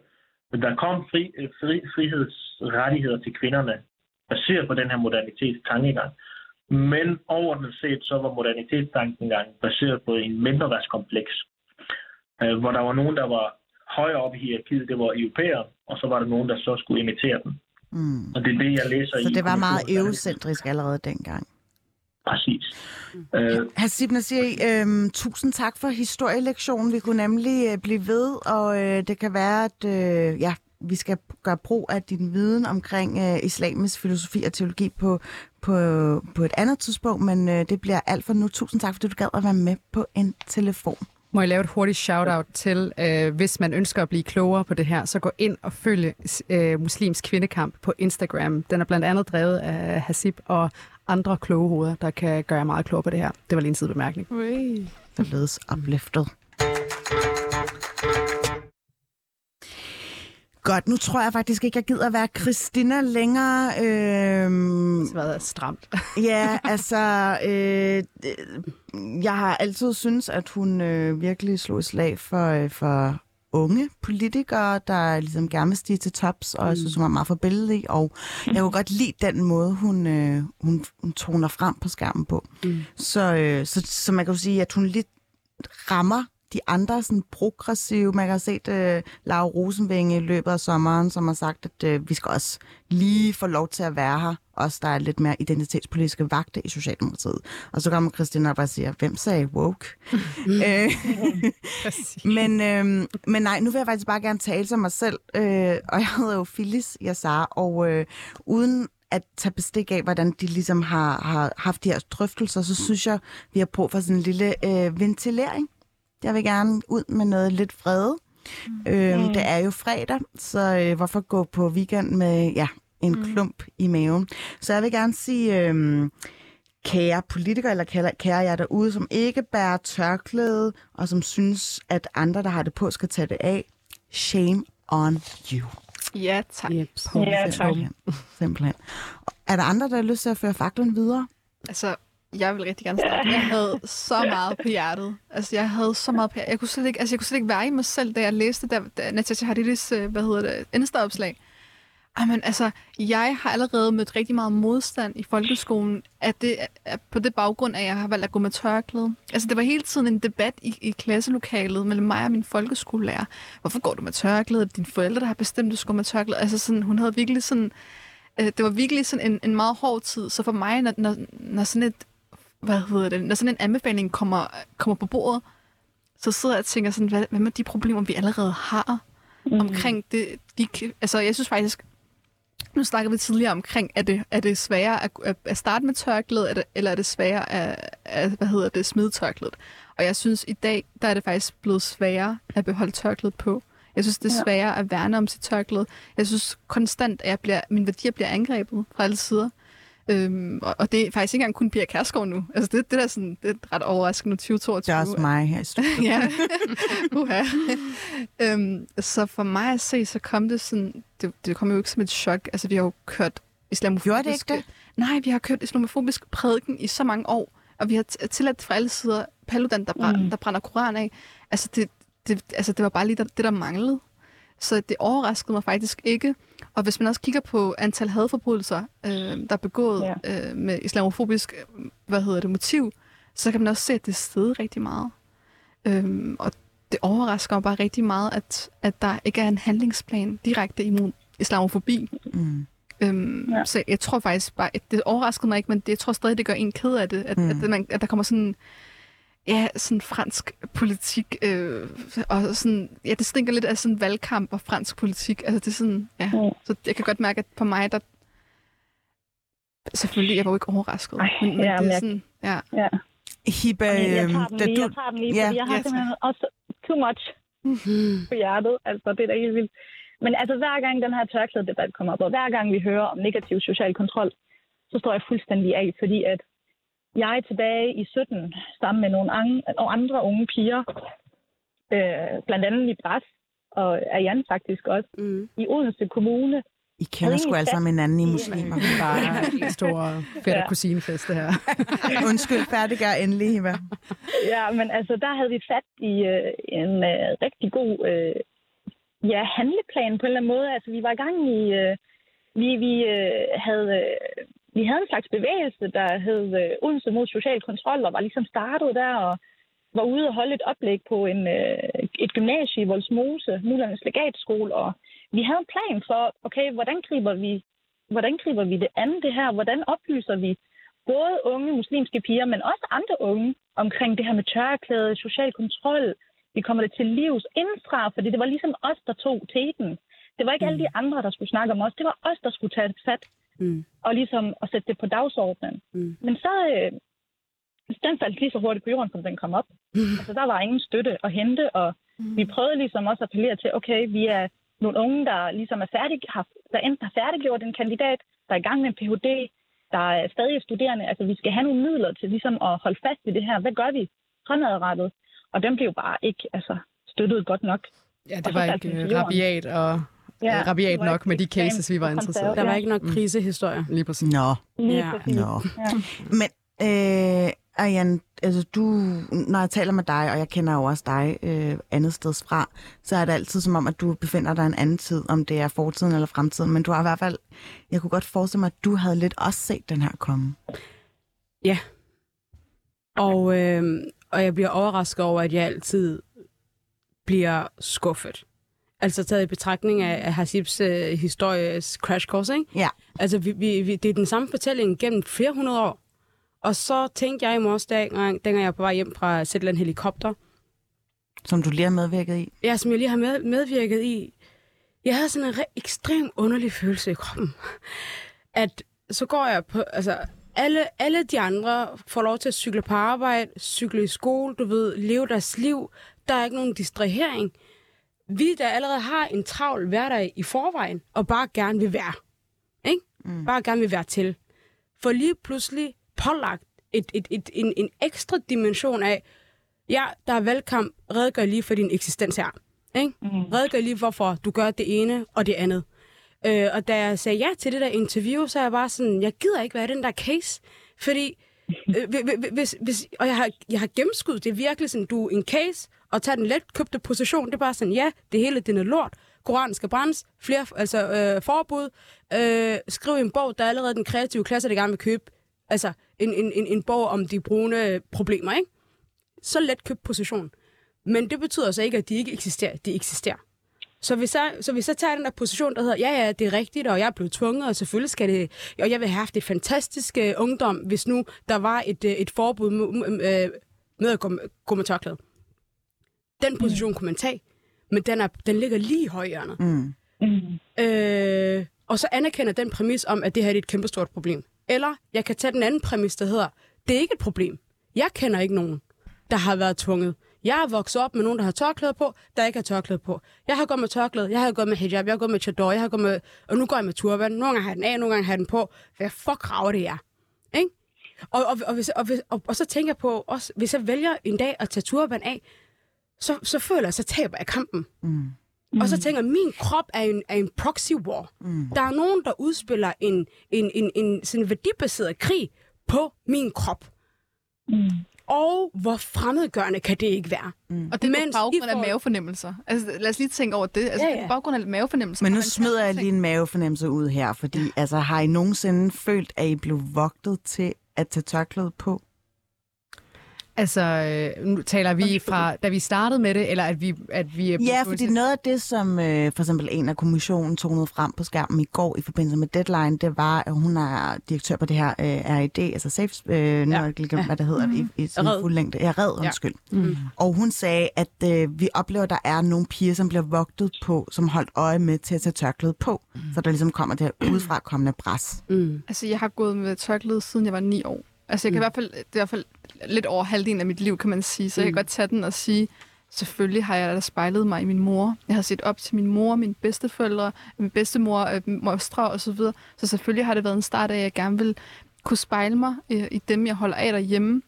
Men der kom fri, øh, fri, frihedsrettigheder til kvinderne, baseret på den her modernitetstankegang. Men overordnet set, så var modernitetstankegang baseret på en mindreværdskompleks, øh, hvor der var nogen, der var højere oppe i hierarkiet, det var europæere, og så var der nogen, der så skulle imitere dem. Mm. Og det er det, jeg læser så i. Så det var meget eurocentrisk allerede dengang? Præcis. Mm. Øh, Hasib Nasiri, øh, tusind tak for historielektionen. Vi kunne nemlig øh, blive ved, og øh, det kan være, at øh, ja, vi skal gøre brug af din viden omkring øh, islamisk filosofi og teologi på, på, på et andet tidspunkt, men øh, det bliver alt for nu. Tusind tak, fordi du gad at være med på en telefon. Må jeg lave et hurtigt shout-out til, øh, hvis man ønsker at blive klogere på det her, så gå ind og følge øh, Muslims Kvindekamp på Instagram. Den er blandt andet drevet af Hasib og andre kloge hoveder, der kan gøre jer meget klogere på det her. Det var lige en sidebemærkning. Det lødes uplifted. Godt, nu tror jeg faktisk ikke, jeg gider at være Christina længere. Øhm, det var stramt. ja, altså, øh, jeg har altid synes, at hun øh, virkelig slog et slag for, øh, for unge politikere, der ligesom gerne vil stige til tops, og jeg synes, hun var meget forbillelig, og jeg kunne godt lide den måde, hun, øh, hun, hun toner frem på skærmen på. Mm. Så, øh, så, så man kan jo sige, at hun lidt rammer de andre sådan progressive. Man kan have set uh, Laura Rosenvinge i løbet af sommeren, som har sagt, at uh, vi skal også lige få lov til at være her. Også der er lidt mere identitetspolitiske vagte i Socialdemokratiet. Og så kommer Christina og bare siger, hvem sagde woke? Øh, men, øh, men nej, nu vil jeg faktisk bare gerne tale som mig selv. Øh, og jeg hedder jo Phyllis Yassar, og øh, uden at tage bestik af, hvordan de ligesom har, har haft de her drøftelser, så synes jeg, vi har brug for sådan en lille øh, ventilering jeg vil gerne ud med noget lidt fred. Mm. Øhm, det er jo fredag, så øh, hvorfor gå på weekend med ja, en mm. klump i maven? Så jeg vil gerne sige, øh, kære politikere, eller kære, kære jer derude, som ikke bærer tørklæde, og som synes, at andre, der har det på, skal tage det af. Shame on you. Ja, tak. Yep. Ja, tak. Simpelthen. Er der andre, der har lyst til at føre faklen videre? Altså, jeg vil rigtig gerne starte. Jeg havde så meget på hjertet. Altså, jeg havde så meget på hjertet. Jeg kunne slet ikke, altså, jeg kunne slet ikke være i mig selv, da jeg læste da, da Natasha Hariris, øh, hvad hedder det, Insta-opslag. Ah, Jamen, altså, jeg har allerede mødt rigtig meget modstand i folkeskolen at det, at på det baggrund, at jeg har valgt at gå med tørklæde. Altså, det var hele tiden en debat i, i klasselokalet mellem mig og min folkeskolelærer. Hvorfor går du med tørklæde? Dine forældre, der har bestemt, at du skal gå med tørklæde. Altså, sådan, hun havde virkelig sådan... Øh, det var virkelig sådan en, en meget hård tid. Så for mig, når, når, når sådan et hvad hedder det, når sådan en anbefaling kommer, kommer på bordet, så sidder jeg og tænker sådan, hvad, hvad med de problemer, vi allerede har mm. omkring det? De, altså, jeg synes faktisk, nu snakker vi tidligere omkring, er det, er det sværere at, at starte med tørklædet, er det, eller er det sværere at, at, hvad hedder det, smide tørklædet? Og jeg synes, i dag, der er det faktisk blevet sværere at beholde tørklædet på. Jeg synes, det er sværere at værne om sit tørklæde. Jeg synes konstant, at jeg bliver, mine værdier bliver angrebet fra alle sider. Øhm, og, det er faktisk ikke engang kun Pia Kærsgaard nu. Altså det, det, er sådan, det er ret overraskende 2022. Det er også mig her i studiet. ja. uh-huh. øhm, så for mig at se, så kom det sådan, det, det kom jo ikke som et chok. Altså vi har jo kørt islamofobisk... Gjorde det ikke det? Nej, vi har kørt islamofobisk prædiken i så mange år, og vi har tilladt fra alle sider Paludan, der, brænder, Mm. der brænder Koran af. Altså det, det, altså, det var bare lige der, det, der manglede. Så det overraskede mig faktisk ikke. Og hvis man også kigger på antal hadforbrydelser, øh, der er begået ja. øh, med islamofobisk øh, hvad hedder det, motiv, så kan man også se, at det steg rigtig meget. Øhm, og det overrasker mig bare rigtig meget, at, at der ikke er en handlingsplan direkte imod islamofobi. Mm. Øhm, ja. Så jeg tror faktisk bare, at det overraskede mig ikke, men det, jeg tror stadig, det gør en ked af det, at, mm. at, man, at der kommer sådan ja, sådan fransk politik, øh, og sådan, ja, det stinker lidt af sådan valgkamp og fransk politik. Altså det er sådan, ja. Mm. Så jeg kan godt mærke, at på mig, der selvfølgelig, jeg var jo ikke overrasket, Ej, men, men ja, det er jeg- sådan, ja. Ja. Hibba, Jeg, jeg øhm, tager den da lige, du... jeg tager den lige, Ja, fordi jeg har ja, simpelthen også too much på hjertet. Altså, det er da helt vildt. Men altså, hver gang den her tørklædedebat kommer op, og hver gang vi hører om negativ social kontrol, så står jeg fuldstændig af, fordi at jeg er tilbage i 17 sammen med nogle andre, og andre unge piger, øh, blandt andet i Bras, og Jan faktisk også, Mm. i Odense Kommune. I kender sgu alle sammen hinanden i muslimer. Bare en stor fætter kusinefest, det her. Undskyld, færdiggør endelig, Hibba. Ja, men altså, der havde vi fat i øh, en øh, rigtig god øh, ja, handleplan på en eller anden måde. Altså, vi var i gang i... Øh, vi vi øh, havde... Øh, vi havde en slags bevægelse, der hed øh, Odense mod social kontrol, og var ligesom startet der, og var ude og holde et oplæg på en, øh, et gymnasie i Voldsmose, Mullernes Legatskole, og vi havde en plan for, okay, hvordan griber vi, hvordan griber vi det andet det her? Hvordan oplyser vi både unge muslimske piger, men også andre unge omkring det her med tørklæde, social kontrol. Vi kommer det til livs indfra, fordi det var ligesom os, der tog teten. Det var ikke alle de andre, der skulle snakke om os. Det var os, der skulle tage fat Mm. og ligesom at sætte det på dagsordenen. Mm. Men så, øh, den faldt lige så hurtigt på jorden, som den kom op. Altså, der var ingen støtte at hente, og Mm. vi prøvede ligesom også at appellere til, okay, vi er nogle unge, der ligesom er færdig, har, der enten har færdiggjort en kandidat, der er i gang med en Ph.D., der er stadig er studerende. Altså, vi skal have nogle midler til ligesom at holde fast i det her. Hvad gør vi fremadrettet? Og den blev bare ikke altså, støttet godt nok. Ja, det var ikke øh, rabiat og ja, rabiat nok med de cases, vi var interesseret i. Der var Ja. ikke nok krisehistorier. Lige præcis. Nå, Lige Ja. præcis. nå. Ja. Men, øh, Ariane, altså du, når jeg taler med dig, og jeg kender jo også dig øh, andet steds fra, så er det altid som om, at du befinder dig en anden tid, om det er fortiden eller fremtiden. Men du har i hvert fald, jeg kunne godt forestille mig, at du havde lidt også set den her komme. Og, øh, og jeg bliver overrasket over, at jeg altid bliver skuffet. Altså taget i betragtning af, af Hasibs øh, histories crash course, ikke? Ja. Altså, vi, vi, vi, det er den samme fortælling gennem flere hundrede år. Og så tænkte jeg i morges, dengang, dengang jeg var på vej hjem fra Zetland Helikopter, Som du lige har medvirket i. ja, som jeg lige har med, medvirket i, jeg havde sådan en re- ekstrem underlig følelse i kroppen. At så går jeg på, altså, alle, alle de andre får lov til at cykle på arbejde, cykle i skole, du ved, leve deres liv. Der er ikke nogen distrahering. Vi, der allerede har en travl hverdag i forvejen, og bare gerne vil være. Ikke? Mm. Bare gerne vil være til. For lige pludselig pålagt et, et, et, en, en ekstra dimension af, ja, der er valgkamp, redegør lige for din eksistens her. Ikke? Mm. Redegør lige, hvorfor du gør det ene og det andet. Øh, og da jeg sagde ja til det der interview, så er jeg bare sådan, jeg gider ikke være den der case. Fordi, Øh, hvis, hvis, og jeg har, jeg har gennemskudt, det er virkelig sådan, du er en case, og tager den let købte position, det er bare sådan, ja, det hele det er lort. Koranen skal brændes, flere altså, øh, forbud, øh, skriv en bog, der er allerede den kreative klasse, der gerne vil købe, altså en, en, en, en bog om de brune problemer, ikke? Så let købt position. Men det betyder så ikke, at de ikke eksisterer. De eksisterer. Så hvis, jeg, så hvis jeg tager den der position, der hedder, ja, ja, det er rigtigt, og jeg er blevet tvunget, og selvfølgelig skal det, og jeg vil have haft et fantastisk øh, ungdom, hvis nu der var et, øh, et forbud med, øh, med at gå, gå med tørklæde. Den position kunne man tage, men den, er, den ligger lige i højhjørnet. Mm. Mm. Øh, og så anerkender den præmis om, at det her er et kæmpestort problem. Eller jeg kan tage den anden præmis, der hedder, det er ikke et problem. Jeg kender ikke nogen, der har været tvunget. Jeg har vokset op med nogen, der har tørklæde på, der ikke har tørklæde på. Jeg har gået med tørklæde, jeg har gået med hijab, jeg har gået med chador, jeg har gået med, og nu går jeg med turban. Nogle gange har jeg den af, nogle gange har jeg den på. Hvad fuck rager det er? Ikke? Og, og, og, hvis, og, hvis, og, og, så tænker jeg på, også, hvis jeg vælger en dag at tage turban af, så, så føler jeg, så taber jeg kampen. Mm. Og så tænker jeg, min krop er en, er en proxy war. Mm. Der er nogen, der udspiller en, en, en, en sådan værdibaseret krig på min krop. Mm. Og hvor fremmedgørende kan det ikke være? Mm. Og det er på Mens baggrund I af får- mavefornemmelser. Altså, lad os lige tænke over det. Altså, Ja, ja, ja. ja. på baggrund af mavefornemmelser. Men nu smider jeg lige en mavefornemmelse ud her, fordi altså, har I nogensinde følt, at I blev vogtet til at tage tørklædet på? Altså, øh, nu taler vi fra, da vi startede med det, eller at vi, at vi er Ja, fordi noget af det, som øh, for eksempel en af kommissionen tonede frem på skærmen i går i forbindelse med Deadline, det var, at hun er direktør på det her øh, RID, altså Safe, øh, jeg glemt, hvad det hedder i, i sin Red. fuld længde. Ja, Red, undskyld. Mm. Og hun sagde, at øh, vi oplever, at der er nogle piger, som bliver vogtet på, som holdt øje med til at tage tørklædet på. Mm. Så der ligesom kommer det her udefra kommende pres. Mm. Altså, jeg har gået med tørklæde, siden jeg var ni år. Altså, jeg kan Mm. i hvert fald, det er i hvert fald lidt over halvdelen af mit liv, kan man sige. Så jeg Mm. kan godt tage den og sige, selvfølgelig har jeg da spejlet mig i min mor. Jeg har set op til min mor, mine bedsteforældre, min bedstemor, øh, mostre og så videre. Så selvfølgelig har det været en start af, at jeg gerne vil kunne spejle mig øh, i dem, jeg holder af derhjemme,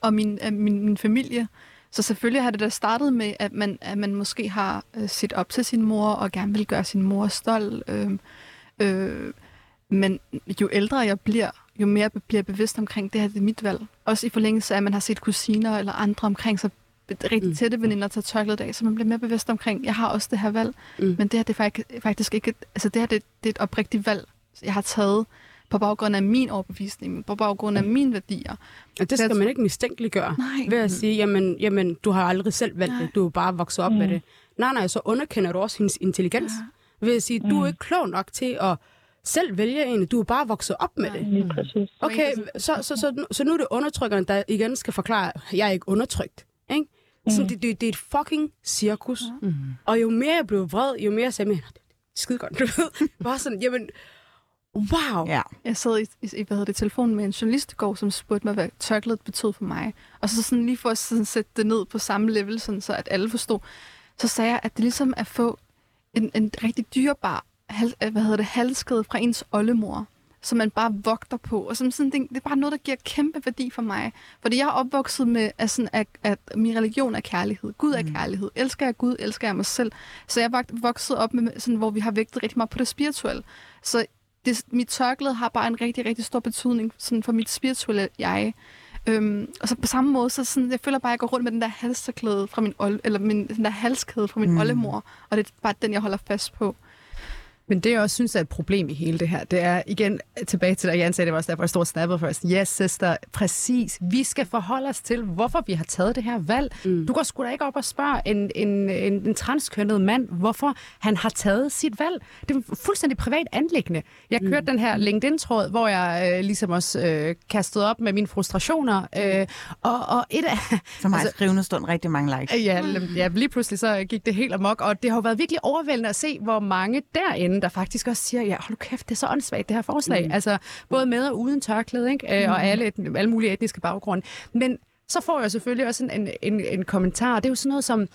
og min, øh, min, min familie. Så selvfølgelig har det da startet med, at man, at man måske har øh, set op til sin mor, og gerne vil gøre sin mor stolt. Øh, øh, men jo ældre jeg bliver, jo mere bliver jeg bevidst omkring, det her det er mit valg. Også i forlængelse af, at man har set kusiner eller andre omkring sig, rigtig Mm. tætte veninder tage tørklædet af, så man bliver mere bevidst omkring, jeg har også det her valg. Mm. Men det her, det er faktisk, faktisk ikke altså det her, det, det er et oprigtigt valg, jeg har taget på baggrund af min overbevisning, på baggrund af mine værdier. Og det skal man ikke mistænkeliggøre. Nej. Ved at sige, jamen, jamen du har aldrig selv valgt Nej. det, du er bare vokset op mm. med det. Nej, nej, så underkender du også hendes intelligens. Ja. Ved at sige, du er Mm. ikke klog nok til at selv vælge en, du er bare vokset op med det. Lige præcis. Okay, så, så, så, nu- så nu er det undertrykkeren, der igen skal forklare, at jeg er ikke undertrykt. Ikke? Så Mm. det, det, det er et fucking cirkus. Mm. Og jo mere jeg blev vred, jo mere sagde jeg, "Nå, det er skide godt, du ved. Bare sådan, jamen, wow. Ja. Jeg sad i, i hvad hedder det, telefonen med en journalist i går, som spurgte mig, hvad tørklædet betød for mig. Og så sådan lige for at sådan sætte det ned på samme level, sådan, så at alle forstod, så sagde jeg, at det ligesom er at få en, en rigtig dyrbar hal, øh, hvad hedder det, halskæde fra ens oldemor, som man bare vogter på. Og som sådan, det, det er bare noget, der giver kæmpe værdi for mig. Fordi jeg er opvokset med, at, sådan, at, at min religion er kærlighed. Gud er kærlighed. Elsker jeg Gud, elsker jeg mig selv. Så jeg er vok- vokset op med, sådan, hvor vi har vægtet rigtig meget på det spirituelle. Så det, mit tørklæde har bare en rigtig, rigtig stor betydning sådan for mit spirituelle jeg. Øhm, og så på samme måde, så sådan, jeg føler bare, at jeg går rundt med den der halskæde fra min, old, eller min, den der halskæde fra min Mm. mm. oldemor, og det er bare den, jeg holder fast på. Men det, jeg også synes er et problem i hele det her, det er igen tilbage til, at Jan sagde, det var også derfor, jeg stod snappet først. Yes, sister, præcis. Vi skal forholde os til, hvorfor vi har taget det her valg. Mm. Du går sgu da ikke op og spørge en, en, en, en transkønnet mand, hvorfor han har taget sit valg. Det er fuldstændig privat anlæggende. Jeg kørte mm. den her LinkedIn-tråd, hvor jeg øh, ligesom også øh, kastede op med mine frustrationer. Øh, og, og et af... Som har altså, skrivende stund rigtig mange likes. Ja, ja, lige pludselig så gik det helt amok, og det har jo været virkelig overvældende at se, hvor mange derinde, der faktisk også siger, ja, hold kæft, det er så åndssvagt, det her forslag. Mm. Altså, både med og uden tørklæde, ikke? Mm. og alle, alle mulige etniske baggrunde. Men så får jeg selvfølgelig også en, en, en, en kommentar, og det er jo sådan noget som,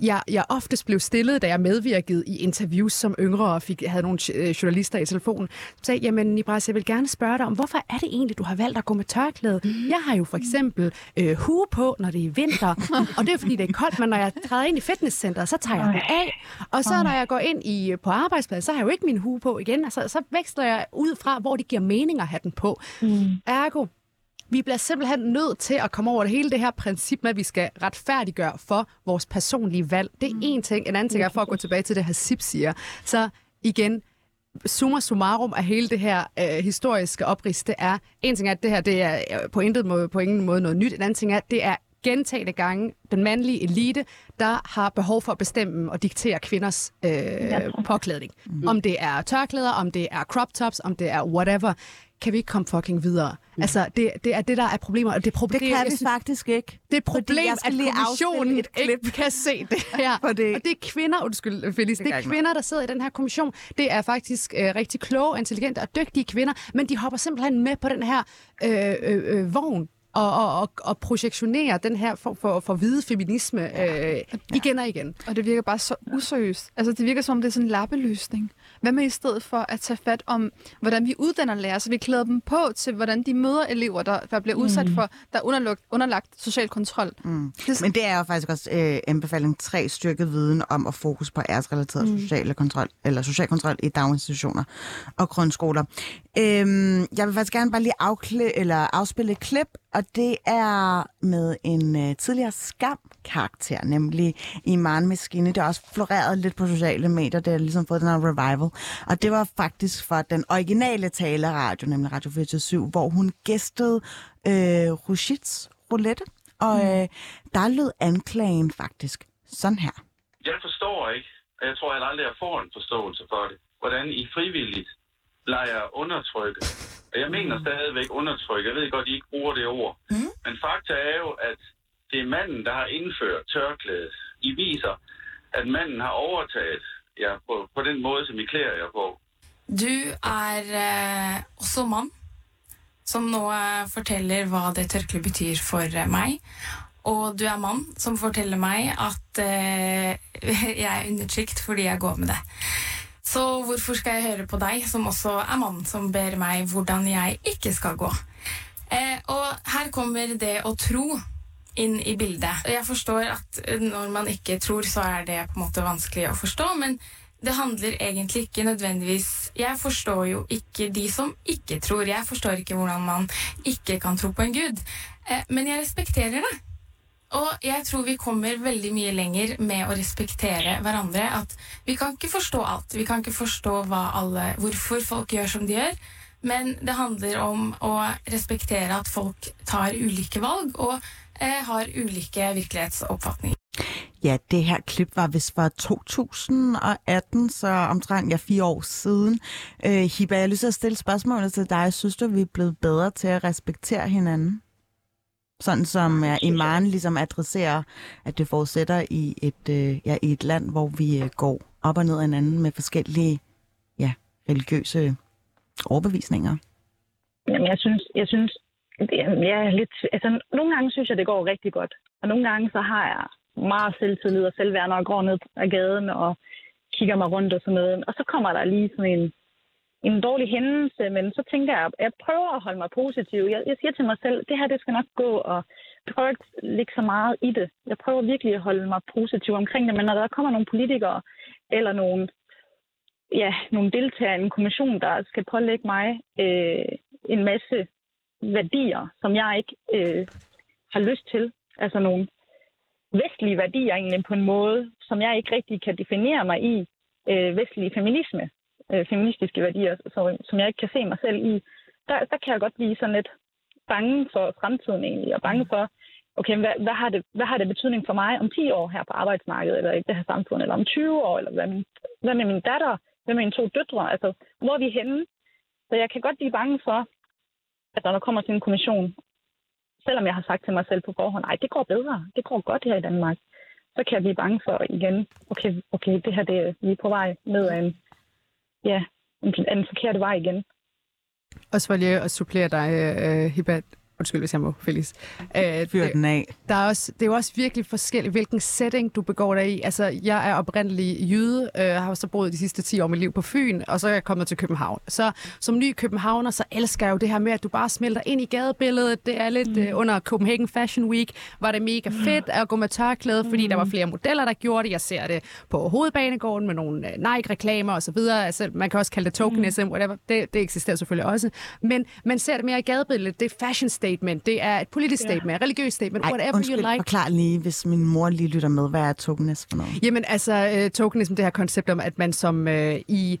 jeg, jeg oftest blev stillet, da jeg medvirkede i interviews som yngre, og fik, havde nogle øh, journalister i telefonen, som sagde, jamen Nibras, jeg vil gerne spørge dig om, hvorfor er det egentlig, du har valgt at gå med tørklæde? Mm. Jeg har jo for eksempel øh, hue på, når det er vinter, og det er fordi, det er koldt, men når jeg træder ind i fitnesscenteret, så tager jeg den af. Og så når jeg går ind i, på arbejdspladsen, så har jeg jo ikke min hue på igen, og så, så veksler jeg ud fra, hvor det giver mening at have den på. Mm. Ergo, vi bliver simpelthen nødt til at komme over det hele det her princip med, at vi skal retfærdiggøre for vores personlige valg. Det er én ting. En anden ting er for at gå tilbage til det, Hasib siger. Så igen, summa summarum af hele det her øh, historiske oprids, det er, en ting er, at det her det er øh, på, intet måde, på ingen måde noget nyt. En anden ting er, at det er gentagende gange den mandlige elite, der har behov for at bestemme og diktere kvinders øh, påklædning. Mm. Om det er tørklæder, om det er crop tops, om det er whatever. Kan vi ikke komme fucking videre? Mm. Altså, det, det er det, der er problemer. Og det, er problem, Det kan vi synes, faktisk ikke. det er et problem, at kommissionen et klip. ikke kan se det her. For det- Og det er kvinder, undskyld Felice, det, det er kvinder, der sidder i den her kommission. Det er faktisk øh, rigtig kloge, intelligente og dygtige kvinder, men de hopper simpelthen med på den her øh, øh, øh, vogn og, og, og, og projektionerer den her form for, for hvide feminisme øh, igen og igen. Og det virker bare så useriøst. Altså, det virker som om, det er sådan en lappeløsning. Hvad med i stedet for at tage fat om, hvordan vi uddanner lærere, så vi klæder dem på til, hvordan de møder elever, der, der bliver udsat for, der er underlagt, underlagt social kontrol. Mm. Det- Men det er jo faktisk også øh, anbefaling 3, styrket viden om at fokus på æresrelateret mm. sociale kontrol, eller social kontrol i daginstitutioner og grundskoler. Øhm, jeg vil faktisk gerne bare lige afkle, eller afspille et klip og det er med en øh, tidligere skam-karakter, nemlig Iman Maskine. Det har også floreret lidt på sociale medier, det har ligesom fået den her revival. Og det var faktisk for den originale taleradio, nemlig Radio 24 hvor hun gæstede øh, Rushits Roulette. Og øh, der lød anklagen faktisk sådan her. Jeg forstår ikke, og jeg tror jeg aldrig, jeg får en forståelse for det, hvordan I frivilligt leger undertrykke. Mener stadigvæk undertrykke. Jeg ved godt, I ikke bruger det ord. Mm. Men fakta er jo, at det er manden, der har indført tørklædet. I viser, at manden har overtaget ja, på, på den måde, som I klæder jer på. Du er eh, også mann, som nå eh, forteller hva det tørkleet betyr for eh, meg. Og du er mann som forteller meg at eh, jeg er undertrykt fordi jeg går med det. Så hvorfor skal jeg høre på deg, som også er mann, som ber meg hvordan jeg ikke skal gå? Eh, og her kommer det å tro inn i bildet. Jeg forstår at eh, når man ikke tror, så er det på en måte vanskelig å forstå, men det handler egentlig ikke nødvendigvis Jeg forstår jo ikke de som ikke tror. Jeg forstår ikke hvordan man ikke kan tro på en gud. Eh, men jeg respekterer det. Og jeg tror vi kommer veldig mye lenger med å respektere hverandre. At vi kan ikke forstå alt. Vi kan ikke forstå alle, hvorfor folk gjør som de gjør. Men det handler om å respektere at folk tar ulike valg og eh, har ulike virkelighetsoppfatninger. Ja, det her klip var vist fra 2018, så omtrent ja, fire år siden. Øh, Hiba, jeg har lyst til at stille spørgsmålet til dig. Synes du, vi er blevet bedre til at respektere hinanden? Sådan som uh, Iman ligesom adresserer, at det forudsætter i et, uh, ja, i et land, hvor vi uh, går op og ned af hinanden med forskellige ja, religiøse overbevisninger. Jamen, jeg synes, jeg synes er lidt, altså, nogle gange synes jeg, det går rigtig godt. Og nogle gange så har jeg meget selvtillid og selvværd, når jeg går ned ad gaden og kigger mig rundt og sådan noget. Og så kommer der lige sådan en, en dårlig hændelse, men så tænker jeg, at jeg prøver at holde mig positiv. Jeg, jeg siger til mig selv, det her det skal nok gå, og prøver ikke at lægge så meget i det. Jeg prøver virkelig at holde mig positiv omkring det, men når der kommer nogle politikere eller nogle, ja, nogle deltagere i en kommission, der skal pålægge mig øh, en masse værdier, som jeg ikke øh, har lyst til, altså nogle vestlige værdier egentlig på en måde, som jeg ikke rigtig kan definere mig i, øh, vestlig feminisme, øh, feministiske værdier, så, som jeg ikke kan se mig selv i, der, der kan jeg godt blive sådan lidt bange for fremtiden egentlig, og bange for, okay, hvad, hvad, har det, hvad har det betydning for mig om 10 år her på arbejdsmarkedet, eller i det her samfund, eller om 20 år, eller hvad, hvad med min datter, hvad med mine to døtre, altså, hvor er vi henne? Så jeg kan godt blive bange for, at når der kommer til en kommission, selvom jeg har sagt til mig selv på forhånd, nej, det går bedre, det går godt her i Danmark, så kan jeg blive bange for igen, okay, okay det her, det, vi er på vej ned ad en, ja, en, en forkerte vej igen. Også for lige at supplere dig, øh, uh, Hibat, Undskyld, hvis jeg må, Felice. Uh, Fyr den af. Der er også, det er jo også virkelig forskelligt, hvilken setting du begår dig i. Altså, jeg er oprindelig jyde, uh, har så boet de sidste 10 år mit liv på Fyn, og så er jeg kommet til København. Så som ny københavner, så elsker jeg jo det her med, at du bare smelter ind i gadebilledet. Det er lidt mm. uh, under Copenhagen Fashion Week, var det mega fedt at gå med tørklæde, fordi mm. der var flere modeller, der gjorde det. Jeg ser det på hovedbanegården med nogle uh, Nike-reklamer og så videre. Altså, man kan også kalde det tokenism, mm. whatever. Det, det eksisterer selvfølgelig også. Men man ser det mere i gadebilledet. Det er fashion statement, det er et politisk ja. statement, et religiøst statement, Ej, whatever undskyld, you like. forklar lige, hvis min mor lige lytter med, hvad er tokenism for noget? Jamen altså, uh, tokenism, det her koncept om, at man som uh, i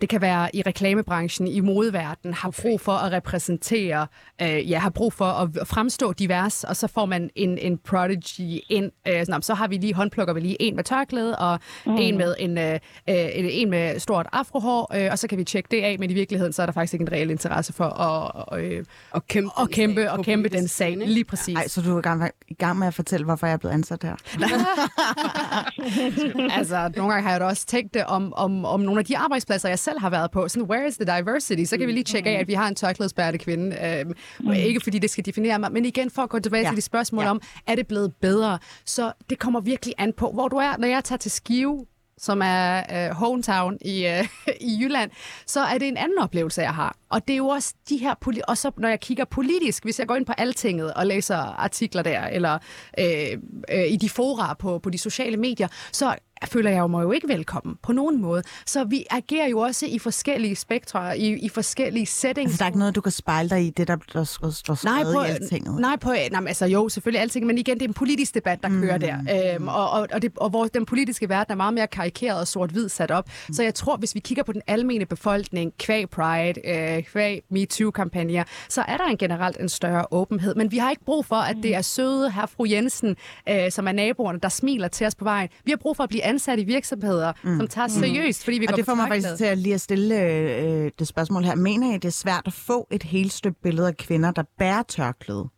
det kan være i reklamebranchen, i modeverdenen, har brug for at repræsentere, øh, ja, har brug for at fremstå divers, og så får man en, en prodigy ind. Øh, sådan, så har vi lige, håndplukker vi lige en med tørklæde, og mm. en med en, øh, en med stort afrohår, øh, og så kan vi tjekke det af, men i virkeligheden, så er der faktisk ikke en reel interesse for at, øh, at kæmpe, at kæmpe, og kæmpe den sag. Lige præcis. Ej, så du er i gang, i gang med at fortælle, hvorfor jeg er blevet ansat her? altså, nogle gange har jeg da også tænkt det om, om, om nogle af de arbejdspladser, jeg selv har været på. Sådan, where is the diversity? Så kan vi lige tjekke af, at vi har en tørklædespærte kvinde. Øhm, mm. Ikke fordi det skal definere mig, men igen for at gå tilbage ja. til de spørgsmål ja. om, er det blevet bedre? Så det kommer virkelig an på, hvor du er. Når jeg tager til Skive, som er øh, hometown i, øh, i Jylland, så er det en anden oplevelse, jeg har. Og det er jo også de her, og så når jeg kigger politisk, hvis jeg går ind på Altinget og læser artikler der, eller øh, øh, i de fora på, på de sociale medier, så føler jeg jo mig jo ikke velkommen på nogen måde. Så vi agerer jo også i forskellige spektre, i, i forskellige settings. Altså, der er ikke noget, du kan spejle dig i, det der, står står Nej, skrevet på, i altinget? nej, på, nej, altså jo, selvfølgelig alting, men igen, det er en politisk debat, der mm. kører der, øhm, og, og, og, det, og hvor den politiske verden er meget mere karikeret og sort-hvid sat op. Mm. Så jeg tror, hvis vi kigger på den almene befolkning, kvæg Pride, øh, kvæg MeToo-kampagner, så er der en generelt en større åbenhed. Men vi har ikke brug for, at det er søde her fru Jensen, øh, som er naboerne, der smiler til os på vejen. Vi har brug for at blive ansat i virksomheder, mm. som tager seriøst, fordi vi Og går det får mig faktisk til at lige at stille øh, det spørgsmål her. Mener I, det er svært at få et helt støbt billede af kvinder, der bærer tørklæde?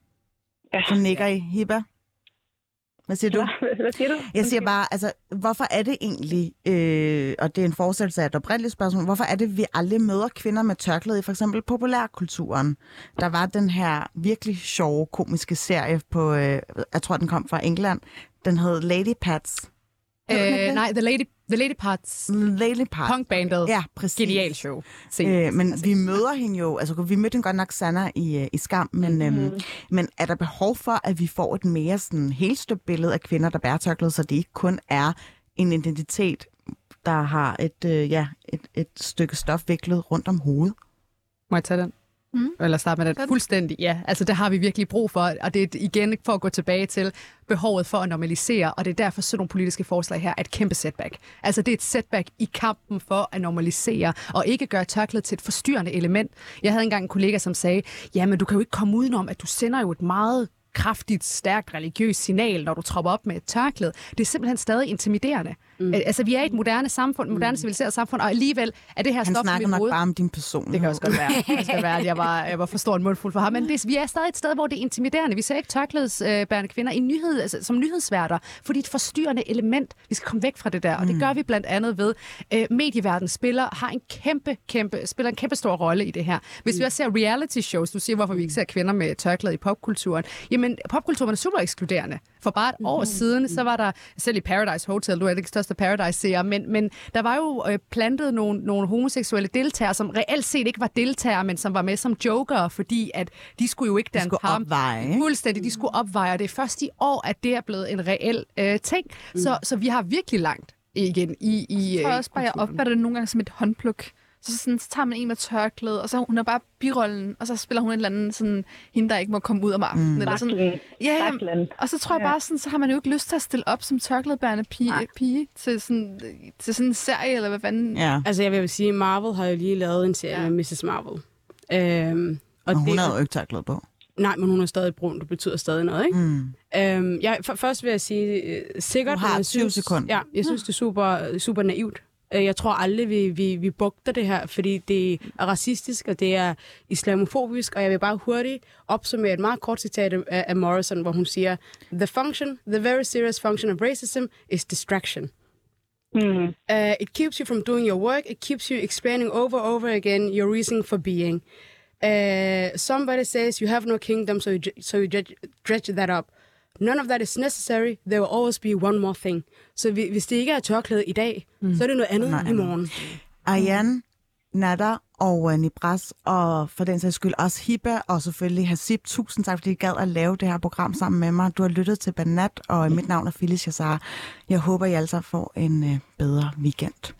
Ja. Så nikker I, Hibba? Hvad siger du? Hvad siger du? Jeg siger bare, altså, hvorfor er det egentlig, øh, og det er en forestillelse af et oprindeligt spørgsmål, hvorfor er det, vi aldrig møder kvinder med tørklæde i for eksempel populærkulturen? Der var den her virkelig sjove komiske serie på, øh, jeg tror, den kom fra England, den hed Lady Pats. Øh, nej, The Lady, The Lady Parts, Lady Pats. punkbandet, Ja, præcis. genial show. Se. Øh, men vi møder hende jo, altså vi mødte hende godt nok Sanna i, øh, i Skam, men, mm. øhm, men er der behov for, at vi får et mere sådan helt støbt billede af kvinder, der bærer tørklæde, så det ikke kun er en identitet, der har et, øh, ja, et, et stykke stof viklet rundt om hovedet? Må jeg tage den? Mm. Eller starte med du? Fuldstændig, ja. Altså, det har vi virkelig brug for, og det er igen for at gå tilbage til behovet for at normalisere, og det er derfor sådan nogle politiske forslag her er et kæmpe setback. Altså, det er et setback i kampen for at normalisere, og ikke gøre tørklædet til et forstyrrende element. Jeg havde engang en kollega, som sagde, ja, men du kan jo ikke komme udenom, at du sender jo et meget kraftigt, stærkt religiøst signal, når du tropper op med et tørklæde. Det er simpelthen stadig intimiderende. Mm. Altså, vi er i et moderne samfund, et moderne civiliseret samfund, og alligevel er det her Han stof snakker nok bare om din personlighed. Det kan også godt være. Det skal være, at jeg var, jeg var for stor en mundfuld for ham. Men det, vi er stadig et sted, hvor det er intimiderende. Vi ser ikke tørklædsbærende kvinder i nyhed, altså, som nyhedsværter, fordi det er et forstyrrende element. Vi skal komme væk fra det der, og det gør vi blandt andet ved, øh, medieverdenen spiller, har en kæmpe, kæmpe, spiller en kæmpe stor rolle i det her. Hvis vi også ser reality shows, du siger, hvorfor vi ikke ser kvinder med tørklæde i popkulturen, jamen popkulturen er super ekskluderende. For bare et år siden, så var der, selv i Paradise Hotel, du er det største Paradise-seer, men, men der var jo øh, plantet nogle, nogle homoseksuelle deltagere, som reelt set ikke var deltagere, men som var med som joker, fordi at de skulle jo ikke De danne skulle par. opveje? Fuldstændig, de skulle opveje, og det er først i år, at det er blevet en reel øh, ting. Mm. Så, så vi har virkelig langt igen i, i Jeg tror øh, også bare, jeg opfatter det nogle gange som et håndpluk. Så, sådan, så tager man en med tørklæde, og så hun er bare birollen, og så spiller hun en eller anden sådan, hende, der ikke må komme ud om aftenen. Mm. Eller sådan. Ja, jamen, og så tror jeg bare, sådan, så har man jo ikke lyst til at stille op som tørklædebærende pige, pige til, sådan, til sådan en serie, eller hvad fanden. Ja, Altså, jeg vil sige, Marvel har jo lige lavet en serie Ja. med Mrs. Marvel. Øhm, og og hun det, havde jo ikke tørklæde på. Nej, men hun er stadig brun. Det betyder stadig noget, ikke? Mm. Øhm, jeg, for, først vil jeg sige, øh, sikkert... Du har men jeg 20 synes, sekunder. Ja, jeg synes, det er super, super naivt. Øh, Jeg tror aldrig, vi, vi, vi bugter det her, fordi det er racistisk, og det er islamofobisk, og jeg vil bare hurtigt opsummere et meget kort citat af, af Morrison, hvor hun siger, The function, the very serious function of racism is distraction. Mm. Uh, it keeps you from doing your work. It keeps you expanding over over again your reason for being. Uh, somebody says you have no kingdom, so you, so you dredge, dredge that up. None of that is necessary. There will always be one more thing. Så vi, hvis det ikke er tørklæde i dag, mm. så er det noget andet Noget i morgen. Ariane, Nada og uh, Nibras, og for den sags skyld også Hibba, og selvfølgelig Hasib. Tusind tak, fordi I gad at lave det her program sammen med mig. Du har lyttet til Banat, og mit navn er Phyllis Jassar. Jeg håber, I altså får en uh, bedre weekend.